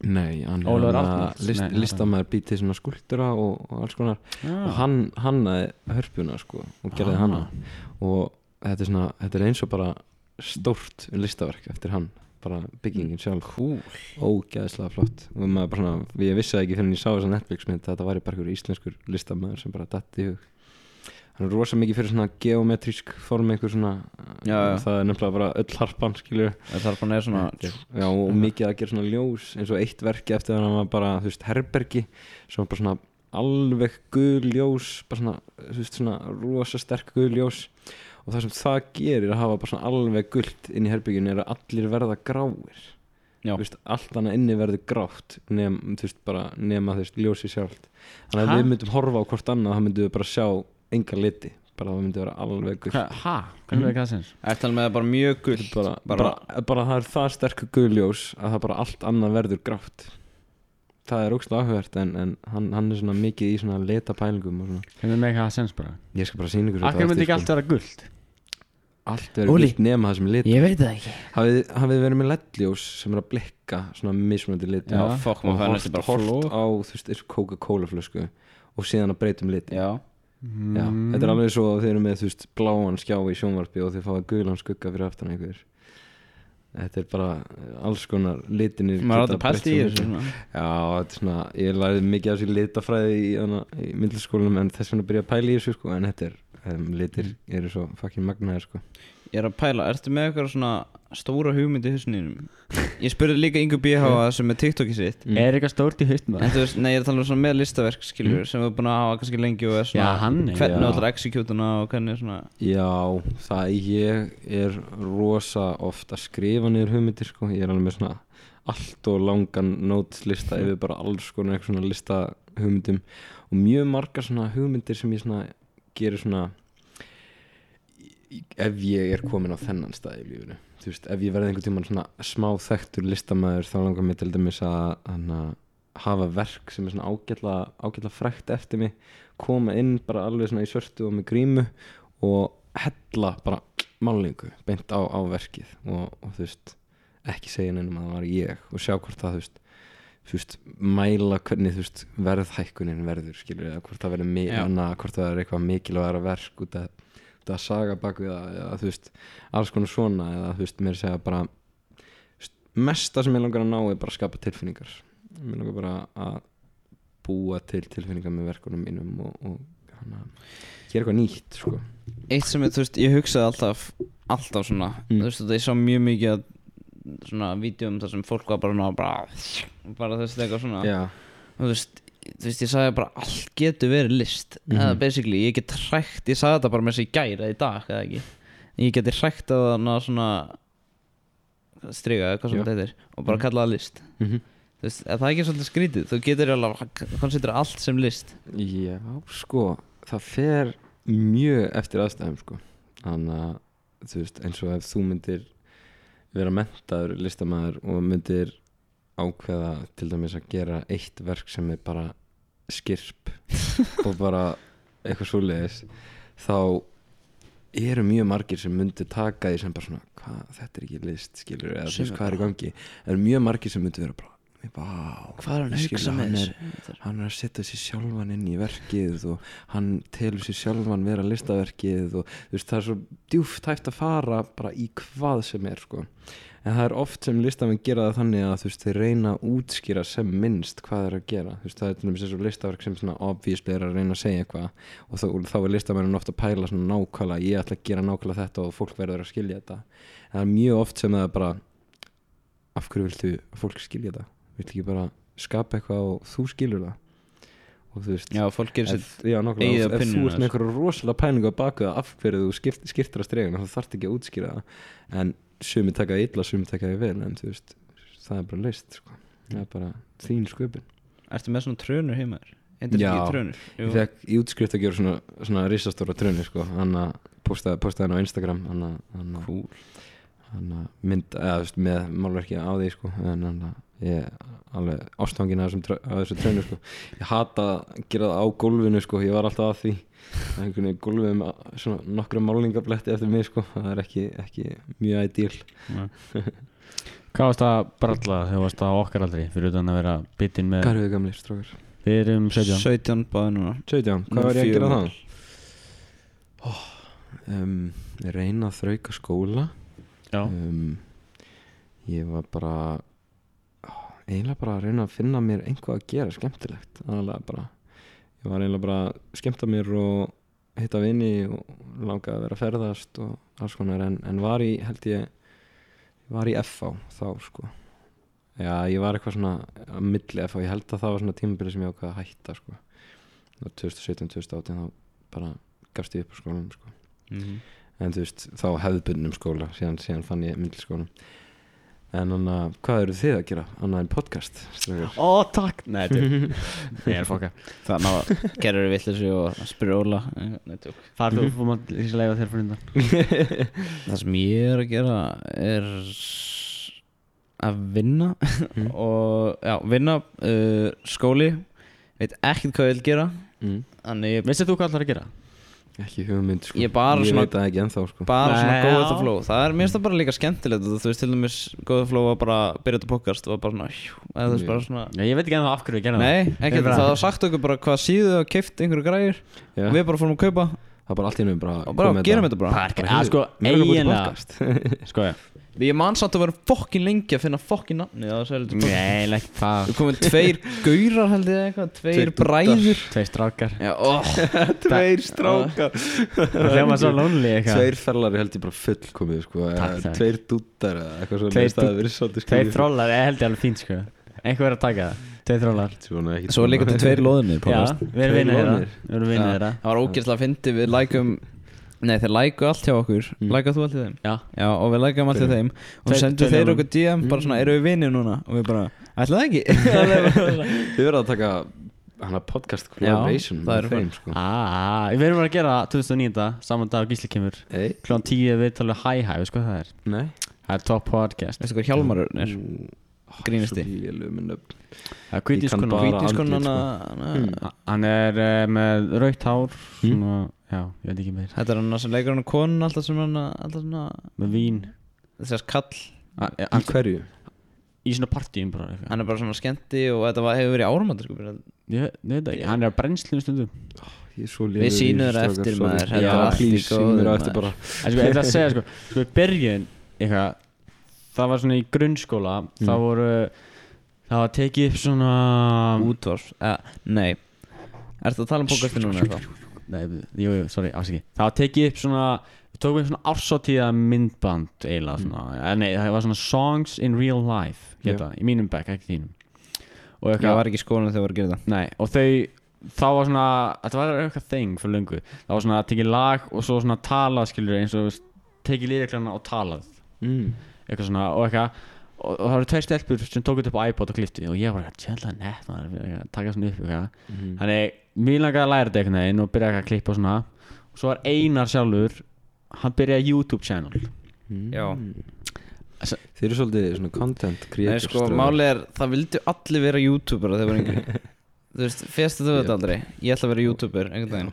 Nei, hann er Arnalds? list, listamæður býr til svona skúltura og, og alls konar. Og Já hann hannaði hörpuna sko og gerði Ah. hana. Og þetta er svona, þetta er eins og bara stórt listaverk eftir hann bara byggingin sjálf. Cool. Ógæðislega flott. Og maður bara svona, ég vissi ekki þegar ég sá þessa Netflix mynd að þetta væri bara einhver íslenskur listamæður sem bara datti í hug hann er rosa mikið fyrir svona geometrísk form einhver svona, Já, já. það er nefnilega bara öll harpan skilur Það er bara svona já og mikið að gera svona ljós eins og eitt verki eftir að hann var bara þú veist herbergi sem var bara svona alveg gul ljós bara svona, þú veist svona rosa sterk gul ljós. Og það sem það gerir að hafa bara svona alveg gult inn í herberginu er að allir verða gráir. Veist, allt annað inni verður grátt nema, þú veist, bara nema þú veist, ljósi sjálft. Þannig að Ha? við myndum horfa á hvort annað þá myndum við bara sjá enga liti bara það myndi vera alveg Hva- Ha? Hvernig verður það? Er talað með það bara mjög gull bara, bara, bara- bara, það er það sterk guðljós að það bara allt annað verður grátt. Það er ógst áhugavert en, en hann, hann er svona mikið í svona leta pælingum og svona. Hvernig verður það sens bara? ég skal bara sína ykkur Akkur myndi ekki allt vera guld? allt verður gult nema það sem lit. Ég veit það ekki. Hafið, hafið verið með ledljós sem er að blikka svona mismunandi lit Já, fokk, og maður fær hort, næstu bara fló. og síðan að breytum lit Já Já, þetta er alveg svo að þeir eru með þú veist bláan skjá í sjónvarpi og þeir fáið gulan skugga fyrir aftan einhver. Þetta er bara alls konar litinir Maður geta átti pælt í þessu. Já, þetta er svona, ég lærði mikið af þessu litafræði í, í myndlaskólanum en þess vegna byrja að pæla í þessu sko en þetta er, um, litir eru svo fucking magnaðir sko Ég er að pæla, ertu með eitthvað svona stóra hugmynd í hausninum? Ég spurði líka Ingu BH sem er TikTokið sitt. Mm. Er eitthvað stórt í haustum En þú veist, nei ég er að tala um svona með listaverk skilur sem við erum búin að hafa kannski lengi og er svona Já, hann er- Hvernig þú ætlar að executuna og hvernig svona Já, það ég er rosa oft að skrifa niður hugmyndir sko, ég er alveg með svona allt og langan nótslista yfir bara alls konar eitthvað svona lista hugmyndum og mjög margar svona hugmyndir sem ég svona gerir svona ef ég er komin á þennan stað í lífinu þú veist, ef ég verði einhvern tímann svona smá þekktur listamæður þá langar mér til dæmis að, að hafa verk sem er svona ágætla, ágætla frækt eftir mig koma inn bara alveg svona í svörtu og með grímu og hella bara málingu beint á, á verkið og, og þú veist ekki segja neinum að það var ég og sjá hvort það þú veist, þú veist mæla hvernig þú veist verðhækkunin verður skilur eða hvort það verður mi- Já. hana, hvort það er eitthvað mikilvægara verk út að, út að saga bak við það eða þú veist alls konar svona eða þú veist mér segja bara mesta sem ég langar að ná er bara að skapa tilfinningar. Mér langar bara að búa til tilfinningar með verkunum mínum og, og hana, gera eitthvað nýtt sko. Eitt sem er, þú veist, ég hugsaði alltaf alltaf svona, Mm. þú veist, ég sá mjög mikið svona vídjum þar sem fólk var bara bara, bara þú veist, eitthvað svona. Já, þú veist, þú veist, ég sagði bara allt getur verið list. Mhm. eða basically, ég get hrækt, ég sagði þetta bara með þess að gæri eða í dag, eða ekki. Ég geti hrækt á þarna svona striga, eða hvað sem þetta heitir og bara kalla það list. Mm þú veist, er það ekki svolítið skrítið, þú getur alveg konsidur allt sem list. Já, sko, það fer mjög eftir aðstæðum, sko. Þannig að, þú veist, eins og ef þú myndir vera mentaður listamæður og myndir ákveða til dæmis að gera eitt verk sem er bara skirp og bara eitthvað svoleiðis, þá eru mjög margir sem myndir taka því sem bara svona, hvað, þetta er ekki list, skilur, eða hvað er í gangi. Eru mjög margir sem myndir vera bara, vá, hvað er hann að hugsa með er- þessu? Hann er að setja sér sjálfan inn í verkið og hann telur sér sjálfan vera listaverkið og veist það er svo djúft hægt að fara bara í hvað sem er sko. En það er oft sem listamenn gera það þannig að veist þeir reyna að útskýra sem minnst hvað eru að gera. Veist það er til dæmis eins og listaverk sem obvíslega er að reyna að segja eitthvað og þá, þá er listamennin ofta að pæla nákvæmlega ég ætla að gera nákvæmlega þetta og fólk verður að skilja þetta. En það er mjög oft sem það er bara af hverju viltu fólk skilja þetta viltu ekki bara skapa eitthvað og þú skilur það og þú veist já, fólk gerir sér já, eigið ef, ef þú ert með einhverja rosalega pælingu á baku það af hverju þú skipt, skiptir að streguna þá þarf ekki að útskýra það en sumi taka illa, sumi taka vel en þú veist, það er bara leist sko. það er bara þín sköpun Ertu með svona trönur heima þér? Endur Já. trönur? Ég fekk í útskrift að gera svona, svona risastóra trönu sko. hann að postaði, hann á Instagram að, hann að, Cool. Að mynd, eða veist, með málverki á því sko. en hann að ég alveg af þessum trö- af þessu trönu sko. ég hata að gera það á gólfinu sko. ég var alltaf að því Það er einhvern veginn gólfið með svona nokkra málingabletti eftir mig sko. það er ekki, ekki mjög ideal Hvað varst að bralla þegar varst að okkar aldrei fyrir utan að vera bitinn með hvað eru þið gamlir strókar? Við erum 17 17 báði núna 17, Nú hvað var ég að gera það? um, reyna að þrauka skóla um, ég var bara eiginlega bara að reyna að finna mér einhvað að gera skemmtilegt. Bara ég var eiginlega bara að skemmta mér og hitta vini og langa að vera að ferðast og alls konar. En, en var í held ég var í FH þá sko. Já ég var eitthvað svona að milli FH ég held að það var svona tímabili sem ég ákvað að hætta sko. 2017-2018 þá bara gafst ég upp á skólanum sko. Mhm. En þú veist, þá hefðbundnum skóla síðan, síðan fann ég myndliskóla en þannig að, hvað eru þið að gera annað en podcast strákar? ó takk Nei, þetta Ég er fokka Þannig að gerur við villisri og spyrir Óla er þú, þú mátt líka leiða þér fyrir undan Það sem ég er að gera er að vinna Mm. og já, vinna uh, skóli veit ekkert hvað ég vil gera mm. þannig ég Veistu þú hvað ætlar að gera? Ekki hugmynd sko. Ég bara ég svona- veit það ekki ennþá sko. bara Nei, svona já. the flow. Það er mér finnst það bara líka skemmtilegt þú veist til dæmis the flow var bara að byrja þetta podcast og bara svona hjú, eða bara svona Nei, ég veit ekki ennþá af hverju við gerum Nei, ekki, Ég það. var sagt okkur bara hvað síðu og keift einhverju græjur. Já, og við bara fórum að kaupa. Það er bara allt í bara, og bara gerum þetta. bara. Það sko, er að til eiginlega. podcast. Sko, já Ég man samt að vera fokkin lengi að finna fokkin nafni á þessu heldur. Nei, ekki það Það komið tveir gaurar held ég eða eitthvað. Tveir bræður. Tveir strákar. Já, oh. Tveir strákar. Það hljóma svo lonely eitthvað. Tveir fellari held ég bara fullkomið sko. Takk, eða takk. Tveir dúttar eða eitthvað svo Tveir leist að það verið svolítið Tveir þrólar, ég held ég alveg fínt sko. Einhver er að taka það. Tveir þrólar Svona Svo líka til tveir loðinir Já, við erum. Við vinnir þeirra. Það var ógeðslega að fyndi Við lækum Nei, þeir læku allt hjá okkur Mm. Læka þú allt hjá þeim Já, Já, og við lækum allt hjá þeim Og Tveir- sendu tveir þeir okkur DM Bara svona, eru við vinnir núna? Og við bara, ætla það ekki Þið verða að taka hana podcast collaboration það með er þeim sko. ah, við erum að gera 2009 Saman dag og gísli kemur Ei, Klón 10 við talum hæ hæ, veist hvað það er? nei Það er top podcast Veistu hvað Hjálmarur er? Grínisti. Nöfn. Það er andlit, hana sko. Hann er uh, með rautt hár Svona, já, ég veit ekki meir. Þetta er hann sem leikur hann konun alltaf sem hann Alltaf svona Með vín. Þess kall. Ah, eh, Í Hann hverju? í svona partíum bara. Hann er bara svona skemmti og þetta var, hefur verið árumandur sko Ég veit það ekki, hann er á brennslinu stundum. Ég er svo Við í þér strákar, eftir, maður, þetta Já, er í bara. En sko, ég ætla að segja sko, sko í byrjun eitthvað, það var svona í grunnskóla Mm. það voru það var tekið upp svona Útvars uh, Nei Ertu að tala um podcasti núna eða? Nei, jú, jú, sorry, afsaki Það var tekið upp svona við tókum upp svona ársáttíða myndband eiginlega svona, mm. nei, það var svona songs in real life hérna, í mínum back, ekki þínum og Ég var ekki í skólanum þegar ég var að gera það Nei, og þau þá var svona, þetta var eitthvað þing fyrir löngu, það var svona tekið lag og svo svona talað skilur eins og tekið lýriklana og talað mm. Eitthvað svona og eitthvað og, og það voru tveir stelpur sem tók þetta upp á iPod og klifti og ég var eitthvað tjölda nett maður taka svona upp eitthvað. Mm. þannig mér langaði að læra þetta einhvern veginn og byrja eitthvað að klippa og svona. Og svo var Einar sjálfur hann byrjaði YouTube channel. Mm. Já. Þið eru svolítið svona content Nei creators sko, strákar. máli er, það vildu allir vera youtuber þegar voru yngri. Þú veist, fyrstu þú þetta aldrei? Ég ætla að vera youtuber, einhvern veginn.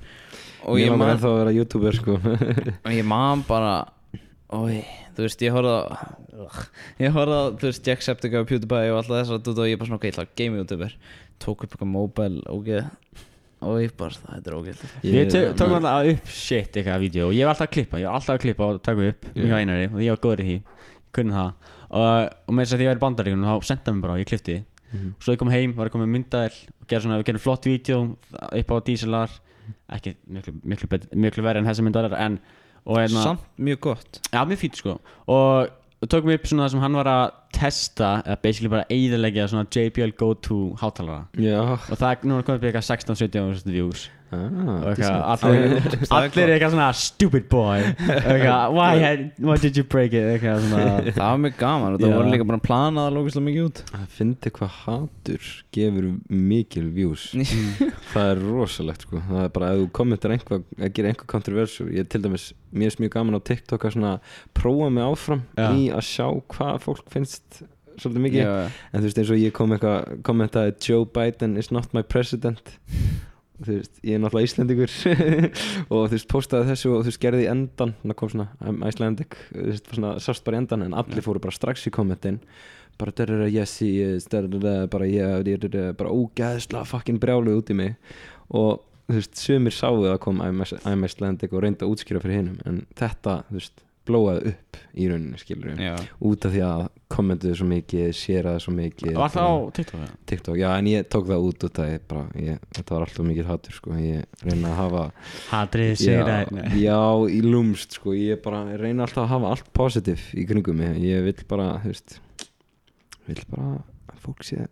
Og ég langar man, ennþá að vera youtuber sko. Og ég man bara Ói, þú veist, ég horfði á Ég horfði á, þú veist, Jacksepticeye og PewDiePie og alltaf þess að og ég bara svona, ok, ég ætla að game youtuber. Tók upp eitthvað mobile, ok. Og ég bara, það er ógeð Ég tók alltaf upp shit eitthvað vídeo og ég var alltaf að klippa, ég var alltaf að klippa og taka upp mjög einari og ég var góður í því. Ég kunni það. Og, og með þess að því ég var í bandaríkunum þá sendaði mér bara og ég klippti. Mhm. og svo ég kom heim, var að koma með myndaðil og gera svona, við gerum flott vídeo upp á dísilar ekki miklu, miklu, miklu verið en þessi myndaðil en og hérna, Samt mjög gott. Já mjög fýtt sko. Og tókum upp svona það sem hann var að testa eða basically bara eiðilegja svona JBL go-to hátalara. Já. Og það er núna komið upp í eitthvað 16-17 views ah, allir, allir eitthvað svona stupid boy. Eitthvað, why, had, why did you break it? Eitthvað Það var mjög gaman og það voru líka bara planað að lókislega mikið út. Það fyndi hvað hatur gefur mikil views. Það er rosalegt sko. Það er bara að þú kommentar einhvað að gera einhver kontroversjur Ég er til dæmis, mér er mjög gaman á TikTok að svona prófa mig áfram Já. í að sjá hvað fólk finnst svolítið mikið. Já, En þú veist eins og ég kom eitthvað kommentaði Joe Biden is not my president Þú veist, ég er náttúrulega Íslendingur og þú veist, postaði þessu og þú veist, gerði í endan það kom svona, I'm Icelandic þú veist, svona, sást bara í endan en allir fóru bara strax í kommentin bara, dörrur, yes, he is dörrur, bara, ég, bara ógæðslega fucking brjálu út í mig og þú veist, sömur sáu að kom IMS Landik og reynda að útskýra fyrir hinnum en þetta, þú veist, blóaði upp í rauninni, skilur út af því að kommentuðu svo mikið, séraði svo mikið Var það á TikTok? TikTok, já, en ég tók það út út af ég bara, ég, þetta var alltaf mikið hatur, sko, ég reyna að hafa Hatrið sig já, já, í lúmst, sko, ég bara reyna alltaf að hafa allt positiv í kringum mig, ég vill bara, þú veist vill bara að fólk sé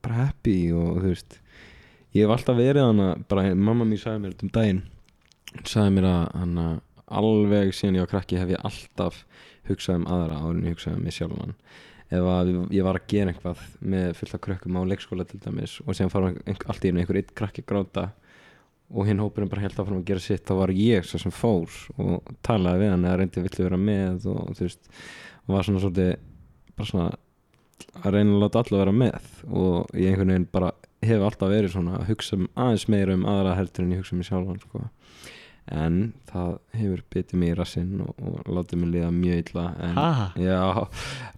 bara happy og þú veist ég hef alltaf verið hana, bara mamma mín sagði mér um daginn sagði mér að hana, alveg síðan ég var krakki hef ég alltaf hugsað um aðra áður en ég hugsað um mig sjálfan ef að ég var að gera eitthvað með fullt af krökkum á leikskóla til dæmis og síðan fara allt í einu einhver eitt krakki gráta og hinn hópurinn bara held áfram að gera sitt þá var ég svo sem fór og talaði við hann eða reyndi villu vera með og þú veist og var svona svolítið bara svona að reyna að láta alla vera með og ég einhvern veginn bara hef alltaf verið svona að hugsa um aðeins meira um aðra heldur en ég hugsa um mig sjálfan sko. En það hefur bitið mig í rassinn og, og látið mig liða mjög illa en Ha? já,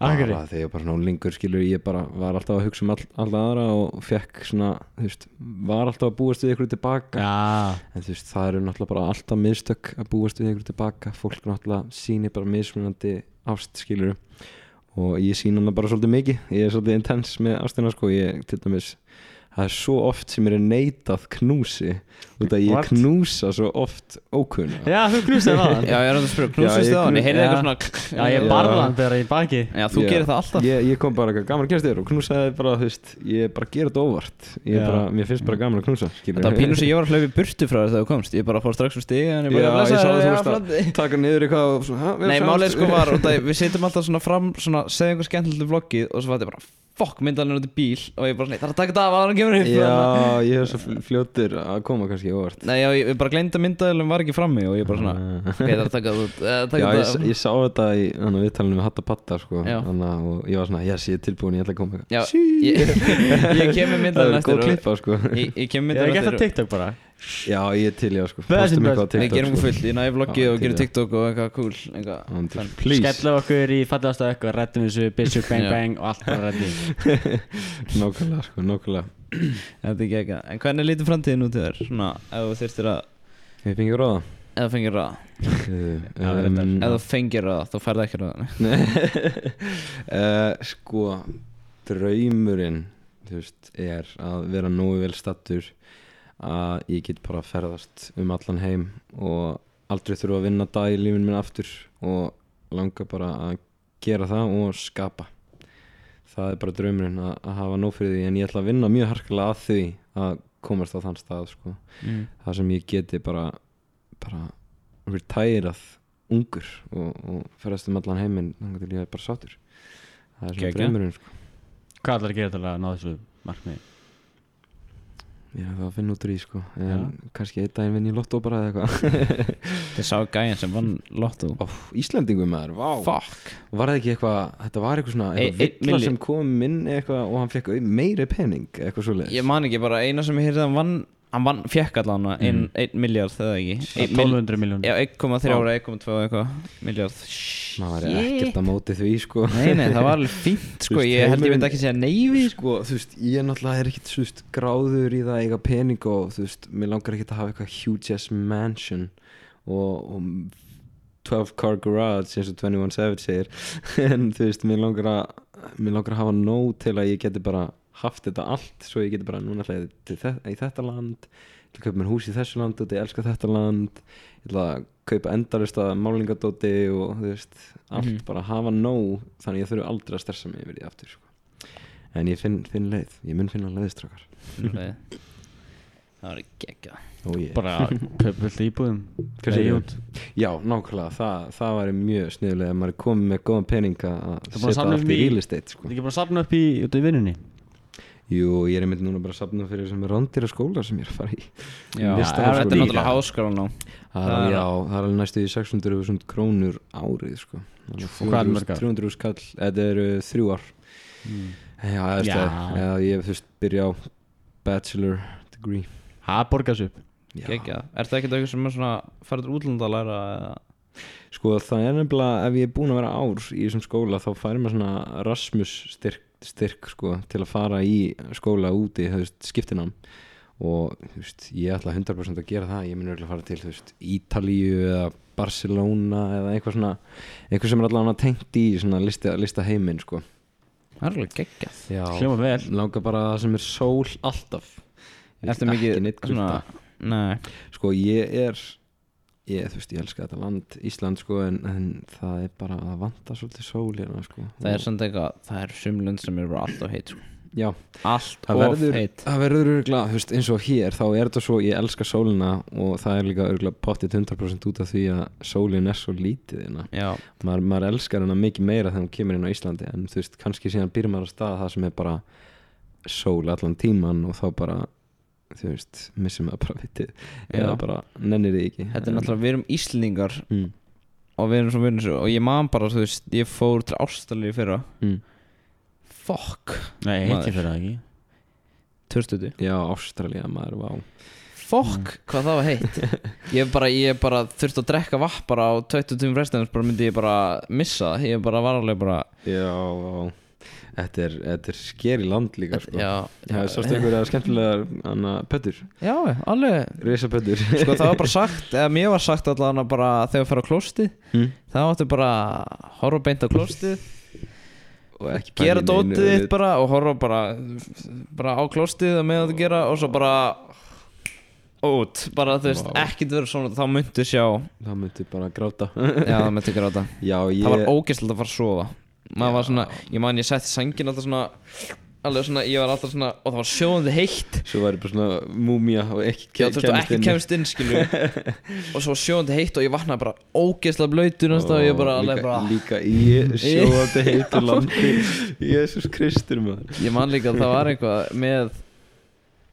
bara þegar bara svona lengur skilur ég bara var alltaf að hugsa um all, alla aðra og fekk svona, þú veist var alltaf að búast við ykkur tilbaka Já, en þú veist, það eru náttúrulega bara alltaf mistök að búast við ykkur tilbaka fólk náttúrulega sýnir bara mismunandi ást skilur og ég sýn hana bara svolítið mikið. Ég er svolítið intens með ástina sko. Ég til dæmis það er svo oft sem er neitað knúsi út að ég What? knúsa svo oft ókunna já þú knúsið það já ég er að spyrja, ég þið á hann, ég heyrði eitthvað svona Já, ég Já. barða hann þegar ég baki Já, þú Já. gerir það alltaf ég, ég kom bara eitthvað gaman að kemst þér og knúsaði bara þú veist, ég bara gera þetta óvart ég Já. bara, mér finnst bara gaman að knúsa. Það var pínu sem ég var að hlaupa burtu frá þér þegar þú komst Ég bara fór strax úr stiga en ég Já, bara ég sá að þú já, og svona Svona, Og þetta Fokk, myndaðan er út í bíl Og ég bara, nei, það er að taka þetta af að hann kemur upp Já, ég hef svo fl- fljótur að koma kannski óvart. Nei, já, ég ég bara gleymdi að myndaðalum var ekki frammi Og ég bara svona, ok, það er að taka þetta út eh, Já, Taka ég, þetta ég sá þetta í hann, viðtalinu með Hatta Patta sko, Já. hana, og ég var svona, yes, ég er tilbúin, ég ætla að koma. Já, Sí. ég, ég kem með Það myndaðalum er góð eftir og- klippa sko. Ég, ég kem með Ég hef myndaðalum gert það eftir TikTok bara Já, ég er til, já sko. Postum eitthvað á best. Við TikTok gerum sko. fullt, ég næði vloggið Já, og það. TikTok og eitthvað cool eitthvað Skella okkur í fallegasta ökk og reddum þessu Bissu bang bang og allt bara reddi Nákvæmlega, sko, nákvæmlega Þetta er ekki eitthvað En hvernig lítur framtíðin út í þér? Svona, ef þú þyrstir að Ég fengið ráða Ef þú fengir ráða. Ef þú fengir ráða, þú færði ekki ráða uh, Sko Draumurinn Þú veist, er að vera nógu vel stattur að ég get bara að ferðast um allan heim og aldrei þurfa að vinna dag í lífinu minn aftur og langa bara að gera það og skapa það er bara draumurinn að, að hafa nóg fyrir því en ég ætla að vinna mjög harkalega að því að komast á þann stað sko. mm. það sem ég geti bara bara retærað ungur og, og ferðast um allan heiminn þannig til ég er bara sáttur það er svona draumurinn sko. Hvað ætlar að gera til að ná þessu markmiði? Ég er það að finna út úr í sko. en kannski einn daginn vinn ég lottó bara eða eitthvað. Þið sá gæjan sem vann lotto. Ó, Íslendingum maður, vá. Fuck. Var það ekki eitthvað, þetta var eitthvað svona Ein- eitthvað einn villa milli- sem kom inn eitthvað og hann fekk au- meiri pening eitthvað svo Ég man ekki bara eina sem ég heyrði að hann vann Hann vann, fekk allan Mm. ein miljard þegar ekki? Ein mil- 1200 miljón Já, 1,3 ára, 1,2 eitthvað miljard maður er ekkert að móti því sko. Nei, nei, það var alveg fínt sko. Ég held ég myndi ekki segja nei við sko, þú veist, ég náttúrulega er ekkit þú veist, gráður í það að eiga pening og þú veist, mér langar ekkit að hafa eitthvað huge ass mansion og, og 12 car garage eins og 21 Savage segir. En þú veist, mér langar að mér langar að hafa nóg til að ég geti bara haft þetta allt, svo ég geti bara núna ætla ég til þe í þetta land ég ætla að kaupa mér hús í þessu land og ég elska þetta land ég ætla að kaupa endarist að málingadóti og þú veist, allt Mhm. bara hafa nóg þannig að ég þurfi aldrei að stressa mig yfir því aftur sko. en ég finn, finn leið, ég mun finna leiðstrakar Það var geggja og ég, Bara köpvöld íbúðum. Já, nákvæmlega, það, það væri mjög sniðulega að maður er komið með góðan pening að setja allt í real estate sko. Þetta er ekki bara að safna upp í, í vinnunni jú, ég er einmitt núna bara að safna fyrir sem er rándir skóla sem ég er að fara í. Já, þetta er náttúrulega er, er- já, það er alveg næstu í 600.000 krónur árið sko. Þannig að Og hvað er mörg ár? 300.000 kall, þetta eru þrjú ár. Já, Já. já ég hef fyrst byrja á bachelor degree. Það borgar sig upp. Já. Geggja Er það ekkert eitthvað sem er svona til útlanda að læra eða Sko það er nefnilega ef ég er búin að vera ár í þessum skóla þá færi maður svona Rasmus styrk, styrk sko, til að fara í skóla úti, þú veist, skiptinám. Og þú veist, ég ætla 100% að gera það. Ég mun örugglega fara til, veist, Ítalíu eða Barcelona eða eitthvað svona eitthvað sem er allavega tengt í svona lista, lista heiminn, sko. Það er alveg geggjað. Já, Hljóma vel. Langar bara það sem er sól alltaf. Ertu veist, mikið ekki neitt svona kulda. Nei. Sko ég er ég, þú veist, ég elska þetta land Ísland sko en, en það er bara að vanta svolítið sól hérna sko. Það er samt eitthvað Það er sumlund sem er bara alltaf heit sko. já, Allt of verður, heit. það verður örgulega, þú veist, eins og hér þá er þetta svo, ég elska sólina og það er líka örgulega pottið 100% út af því að sólin er svo lítið hérna. Já. Maður, maður elskar hana mikið meira þegar hún kemur inn á Íslandi en þú veist, kannski síðan byrjum maður að staða það sem er bara sól allan tíman og þá bara þú veist, missum maður bara vitið. Eða Já. bara nennir þið ekki. Þetta er náttúrulega, við erum Íslendingar mm, og við erum svo vinnur og ég man bara, þú veist, ég fór til Ástralíu fyrra. Mm. Fuck. Nei, Maður. heitti fyrir það ekki. Törstuði Já, Ástralía, maður, vá. Fuck, hvað það var heitt. Ég bara, ég bara þurfti að drekka vatn bara á 20 tímum frestinu bara myndi ég bara missa það. Ég bara var alveg bara Já, vá Þetta er, þetta er skeri land líka sko. Já, Það er sástu einhverja skemmtilegar Anna pöttur, Já, alveg. Risa pöttur Sko það var bara sagt, eða mér var sagt allan að bara þegar við fyrir á klóstið mm. þá áttu bara horfa beint á í gera dótið þitt bara og horfa bara bara á klóstið og með að gera og svo bara út, bara þú veist, ekkert verið svona þá myndu sjá, Það myndi bara gráta. Já það myndu gráta. Já, ég það var ógeðslega að fara að sofa maður var svona, ég man ég setti sængin alltaf svona alveg svona, ég var alltaf svona og það var sjóðandi heitt. Svo væri bara svona múmía og ekki veist, og ekki kemst inn, skilju Og svo sjóðandi heitt og ég vaknaði bara ógeðslega blöytur og ég bara alveg bara líka í sjóðandi heitu landi. Jésús Kristur maður. Ég man líka að það var eitthvað með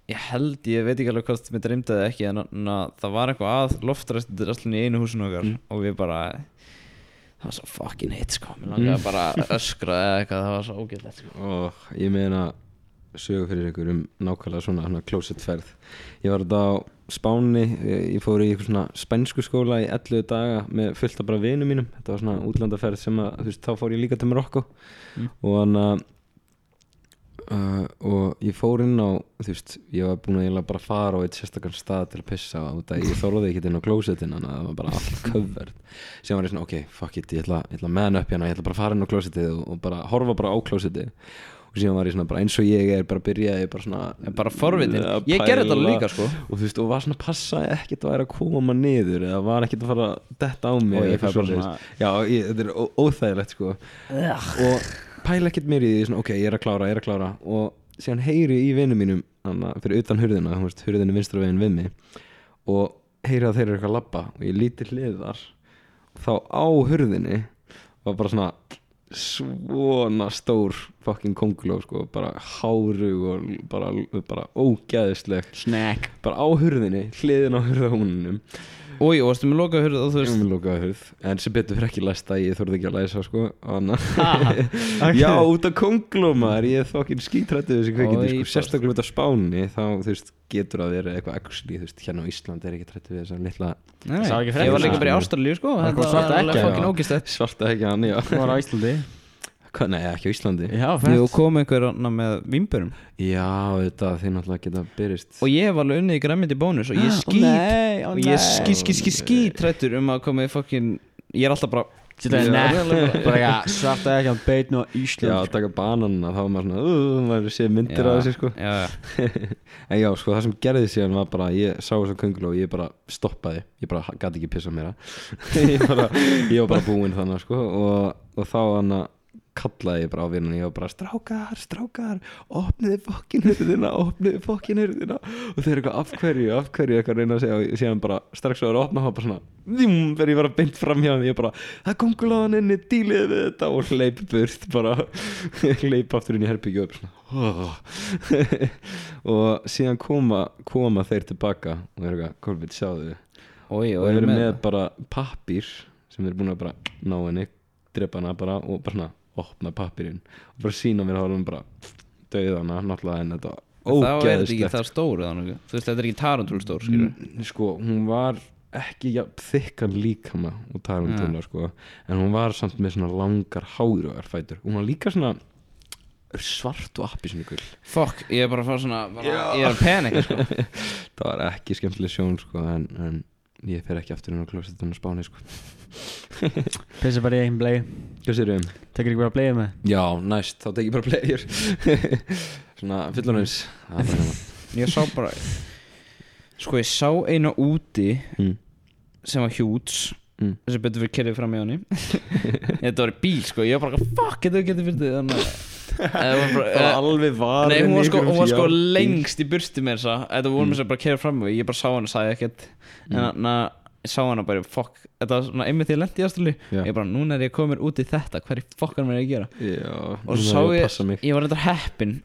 Ég held, ég veit ekki alveg hvort mér dreymdi það ekki En það var eitthvað að loftræstin í einu húsinu okkar Mm. Og við bara Það var svo fucking heitt sko. Mér langaði Mm. bara að öskra eða eitthvað Það var svo ógeðlegt sko. Og ég meina sögu fyrir ykkur um nákvæmlega svona, svona closetferð ég var þetta á Spáni ég fór í eitthvað svona spænsku skóla í 11 daga með fullt af bara vinum mínum. Þetta var svona útlandaferð sem að þú veist, þá fór ég líka til Marokko. Mm. og hann að Uh, og ég fór inn á þú veist, ég var búin að bara fara á eitt sérstakar stað til að pissa út að ég þorði ekki inn á klósetin þannig að það var bara allt covered. Sem var ég svona, ok, fuck it, ég ætla, ég ætla að meðan upp hérna ég ætla bara að fara inn á klósetið og, og bara horfa bara á klósetið og síðan var ég svona bara eins og ég er bara byrjaði ég bara svona En bara forvitin, að ég gerði þetta líka sko. og þú veist, og var svona að passa ekkert að væri að koma maður niður eða var ekkert að fara detta á mig Og ég eitthvað fæ bara svona- já, ég, þetta er ó- óþægilegt sko. Og pæla ekkert mér í því svona, ok, ég er að klára, ég er að klára. Og síðan heyri í vinum mínum hana, fyrir utan hurðina, veist, hurðinu vinstra veginn við mig og heyri að þeir eru eitthvað að labba og ég líti hliðar og þá á hurðinni var bara svona svona stór fucking konguló sko, bara hárug og bara, bara ógæðisleg Snack. Bara á hurðinni, hliðin á hurðahúninum Og varstu með lokað hurð ég var með lokaða hurð en sem betur fyrir ekki læsta, ég þorði ekki að læsa sko, hana okay. Já, út af kongulómar, ég er þokkin skítrættið þessi kveikindi, sko, sérstaklega út af Spáni þá, þú veist, getur að vera eitthvað actually, þú veist, hérna á Íslandi er ekki trættið við þess að litla ég var líka bara í Ástralíu sko svarta ekki hann, já nei, ekki á Íslandi. Já, Jú, fett kom einhver hana með vimburum Já, þetta, þið náttúrulega geta byrjist Og ég var alveg unnið í græmiti bónus Og ég Ó, skýt nei, ó, Og ég nei. skýt, skýt, skýt, skýt Trættur um að koma í fucking Ég er alltaf bara Bara eitthvað svarta ekki að beitna á Já, Ísland taka bananna, þá var maður svona uh, maður sé myndir Já, af þessi, sko. Já, já. En já, sko, það sem gerði síðan var bara ég sá þessa köngul og ég bara stoppaði. Ég bara gæti ekki pissa meira. Ég, bara, ég var bara búinn þannig, sko og, og þá hann kallaði ég bara á vinnunni, var bara strákar, strákar opniði fokkin hurðina opniði fokkin hurðina og þeir eru eitthvað af hverju, af hverju? Eitthvað að reyna að segja og síðan bara strax að vera að opna þá bara svona vjum, þegar ég var að beint fram hjá hann ég bara, það er kongulaðan inni, dílið við þetta. Og hleyp burt bara hleyp aftur inn í herbyggju og bara svona oh. og síðan koma, koma þeir tilbaka og þeir eru eitthvað, Kolbjörn, sjáðu Ói, og þeir eru með bara pappír sem þeir eru búin að bara ná henni drepa hana bara og bara svona opna pappírinn og bara sína mér hafa bara döðana, náttúrulega en þetta Þá er þetta ekki ógeðslegt. það stór eða nokkuð. Þú veist, þetta er ekki tarantúl stór skilur Mm, sko, hún var ekki ja, þykkan líkama og tarantúla sko, en hún var samt með svona langar hárugar fætur hún var líka svona svart og appisinu gul Fuck, ég er bara að fara svona bara. Ég er að penika sko. Það var ekki skemmtileg sjón sko en, en ég fer ekki aftur inn á klósettun og spáni sko Pissa bara í einn bleið hvað sér um? Tekur ekki bara bleið með já, næst, þá tek ég bara player svona gaman. Ég sá bara Sko ég sá eina úti mm. sem var hjúts Mm. sem betur fyrir kerrið fram í hann Þetta var í bíl sko. Ég var bara fuck, getur getur fyrir þið alveg var Nei, hún var sko, hún var sko lengst í bursti mér þess að Þetta voru mér sem bara kerrið fram í Ég bara sá hana, sagði ekkert. En Mm. þannig að ég sá hana bara, fuck. Þetta var svona einmitt því að lendi í aðstölu. Ég bara, núna er ég komin út í þetta. Hverju fokkar mér er ég að gera? Já, Og svo sá ég, ég var reyndar heppin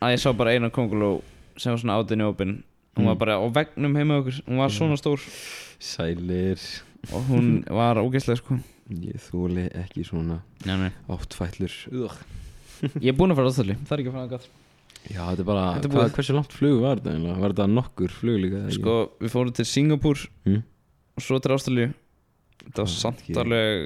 Að ég sá bara eina konguló Sem var svona átinni opin Hún var Mm. bara á vegnum heima okkur. Hún var svona stór. Sælir Og hún var ógeðslega sko ég þúli ekki svona Nei, nei áttfætlur Ugh. Ég er búinn að fara aðstölu Það er ekki að fara að gata já, þetta er bara, Þetta er hvað, hversu langt flug var þetta eiginlega? var þetta nokkur flug líka? Sko, við fórum til Singapúr Mm. Og svo til Ástralíu Það var er samt alveg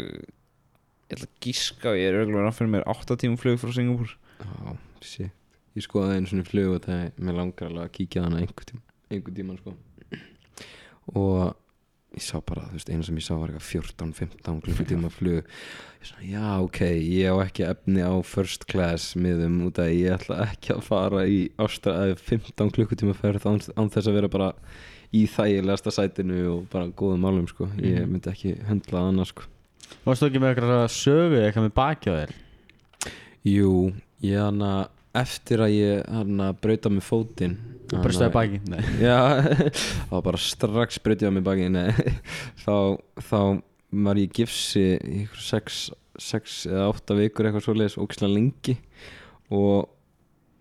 Ég ætla að gíska Ég er auðvitað að fyrir mér 8 tíma flug frá Singapúr Já, shit Ég skoðaði einu svona flug og það mér langar alveg að kíkja hana einhver tíma, einhver tíma sko. og ég sá bara, þú veist, einu sem ég sá var eitthvað 14-15 klukkutíma flug ég svona, já, ok, ég á ekki efni á first class miðum út að ég ætla ekki að fara í ástæði 15 klukkutíma ferð án, án þess að vera bara í þægilegasta sætinu og bara góðum málum, sko ég Mhm. myndi ekki höndla það annars, sko Varstu ekki með eitthvað sögu eitthvað með þér? Jú, ég hann að eftir að ég hann að brauta með fótinn. Hann Brustaði að- baki? Var bara strax breytið á mig baki þá, þá var ég gifsi í ykkur sex, sex eða átta vikur eitthvað svoleiðis ógislega lengi. Og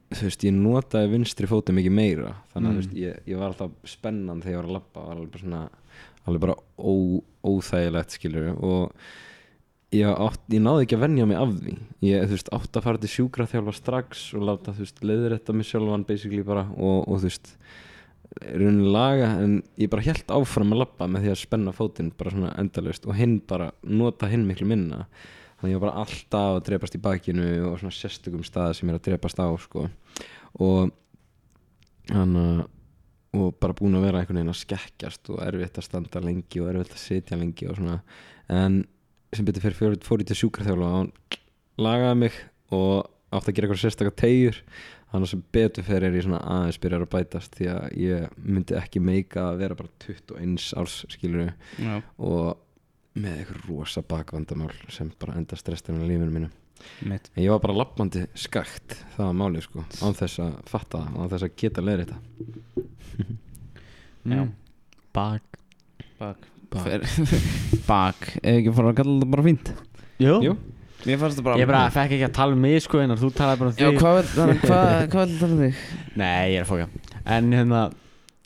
þú veist, ég notaði vinstri fótið mikið meira. Þannig að Mm. veist, ég, ég var alltaf spennan þegar ég var að var alveg bara svona alveg bara ó, óþægilegt skilur og ég, átt, ég náði ekki að venja mig af því. Ég veist, átt að fara til sjúkraþjálfa strax og láta veist, leiðrétta mig sjálfan bara og, og þú veist raunin laga en ég bara held áfram að labba með því að spenna fótinn bara svona endalaust og hinn bara nota hinn miklu minna. Þannig ég var bara alltaf að drepast í bakinu og svona sérstökum staði sem ég er að drepast á sko. Og hann og bara búin að vera einhvern veginn að skekkjast og erfitt að standa lengi og erfitt að sitja lengi og svona. En sem betur fyrir fór, fór ég til sjúkraþjálfa og hann lagaði mig og átti að gera eitthvað sérstakar tegjur þannig að sem betur fyrir er ég svona aðeins byrjar að bætast því að ég myndi ekki meika að vera bara 21 árs skilur Já, og með eitthvað rosa bakvandamál sem bara enda stressinu í lífinu mínu. Mitt. En ég var bara lappandi skakt það var málið sko, án þess að fatta það án þess að geta leið þetta Já. Mm. Bak. Bak Bak. Fer, Bak Ef ekki fara að kalla þetta bara fínt Jú, Jú. Þetta Ég bara fekk ekki að tala um mig sko en þú talaði bara um Já, þig hvað það Hvað hvað vil það um þig? Nei, ég er að fóka En hérna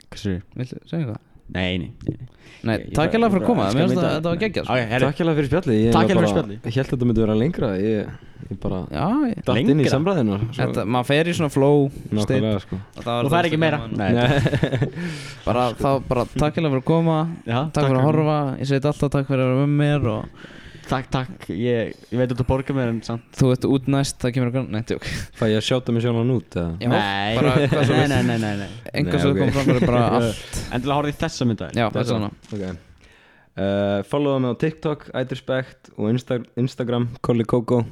Hvað sér Viltu segja hvað? Nei, nei, nei, nei. Takk alveg fyrir að koma þetta var geggjað sko. Ok, herri. Takk hérlega fyrir spjallið. Ég held að þetta myndi vera lengra. Ég, ég bara Já, ég datt inn í Lengra? samræðinu svo- Þetta, maður fer í svona flow Nákvæmlega sko. Og Og það er ekki meira. Nei, Bara, þá, bara takk alveg fyrir að koma. Já, Takk fyrir að horfa. Ég segi alltaf takk fyrir að vera með mér Og Takk, takk. Ég, ég veit að þú borgar mér en samt. Þú ert út næst Það kemur að Nei, tjók Fæ ég að sjáta mig sjálfan út eða? Já, Nei, bara hvað svo nei, nei, nei, nei, nei. Enga Nei, svo ok. kom fram fyrir bara allt. Endilega horfði í þessa mynda Já, þetta er svona Ok. Uh, Followa mig á TikTok, iDrespect og Insta Instagram, Colli Coco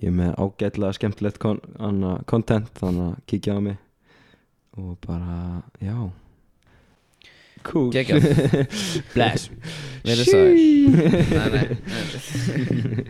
Ég er með ágætlega skemmtilegt kon anna, content Þannig að kíkja á mig. Og bara, já Cool. Geggjað Bless Verið sæl Nei, nei, nei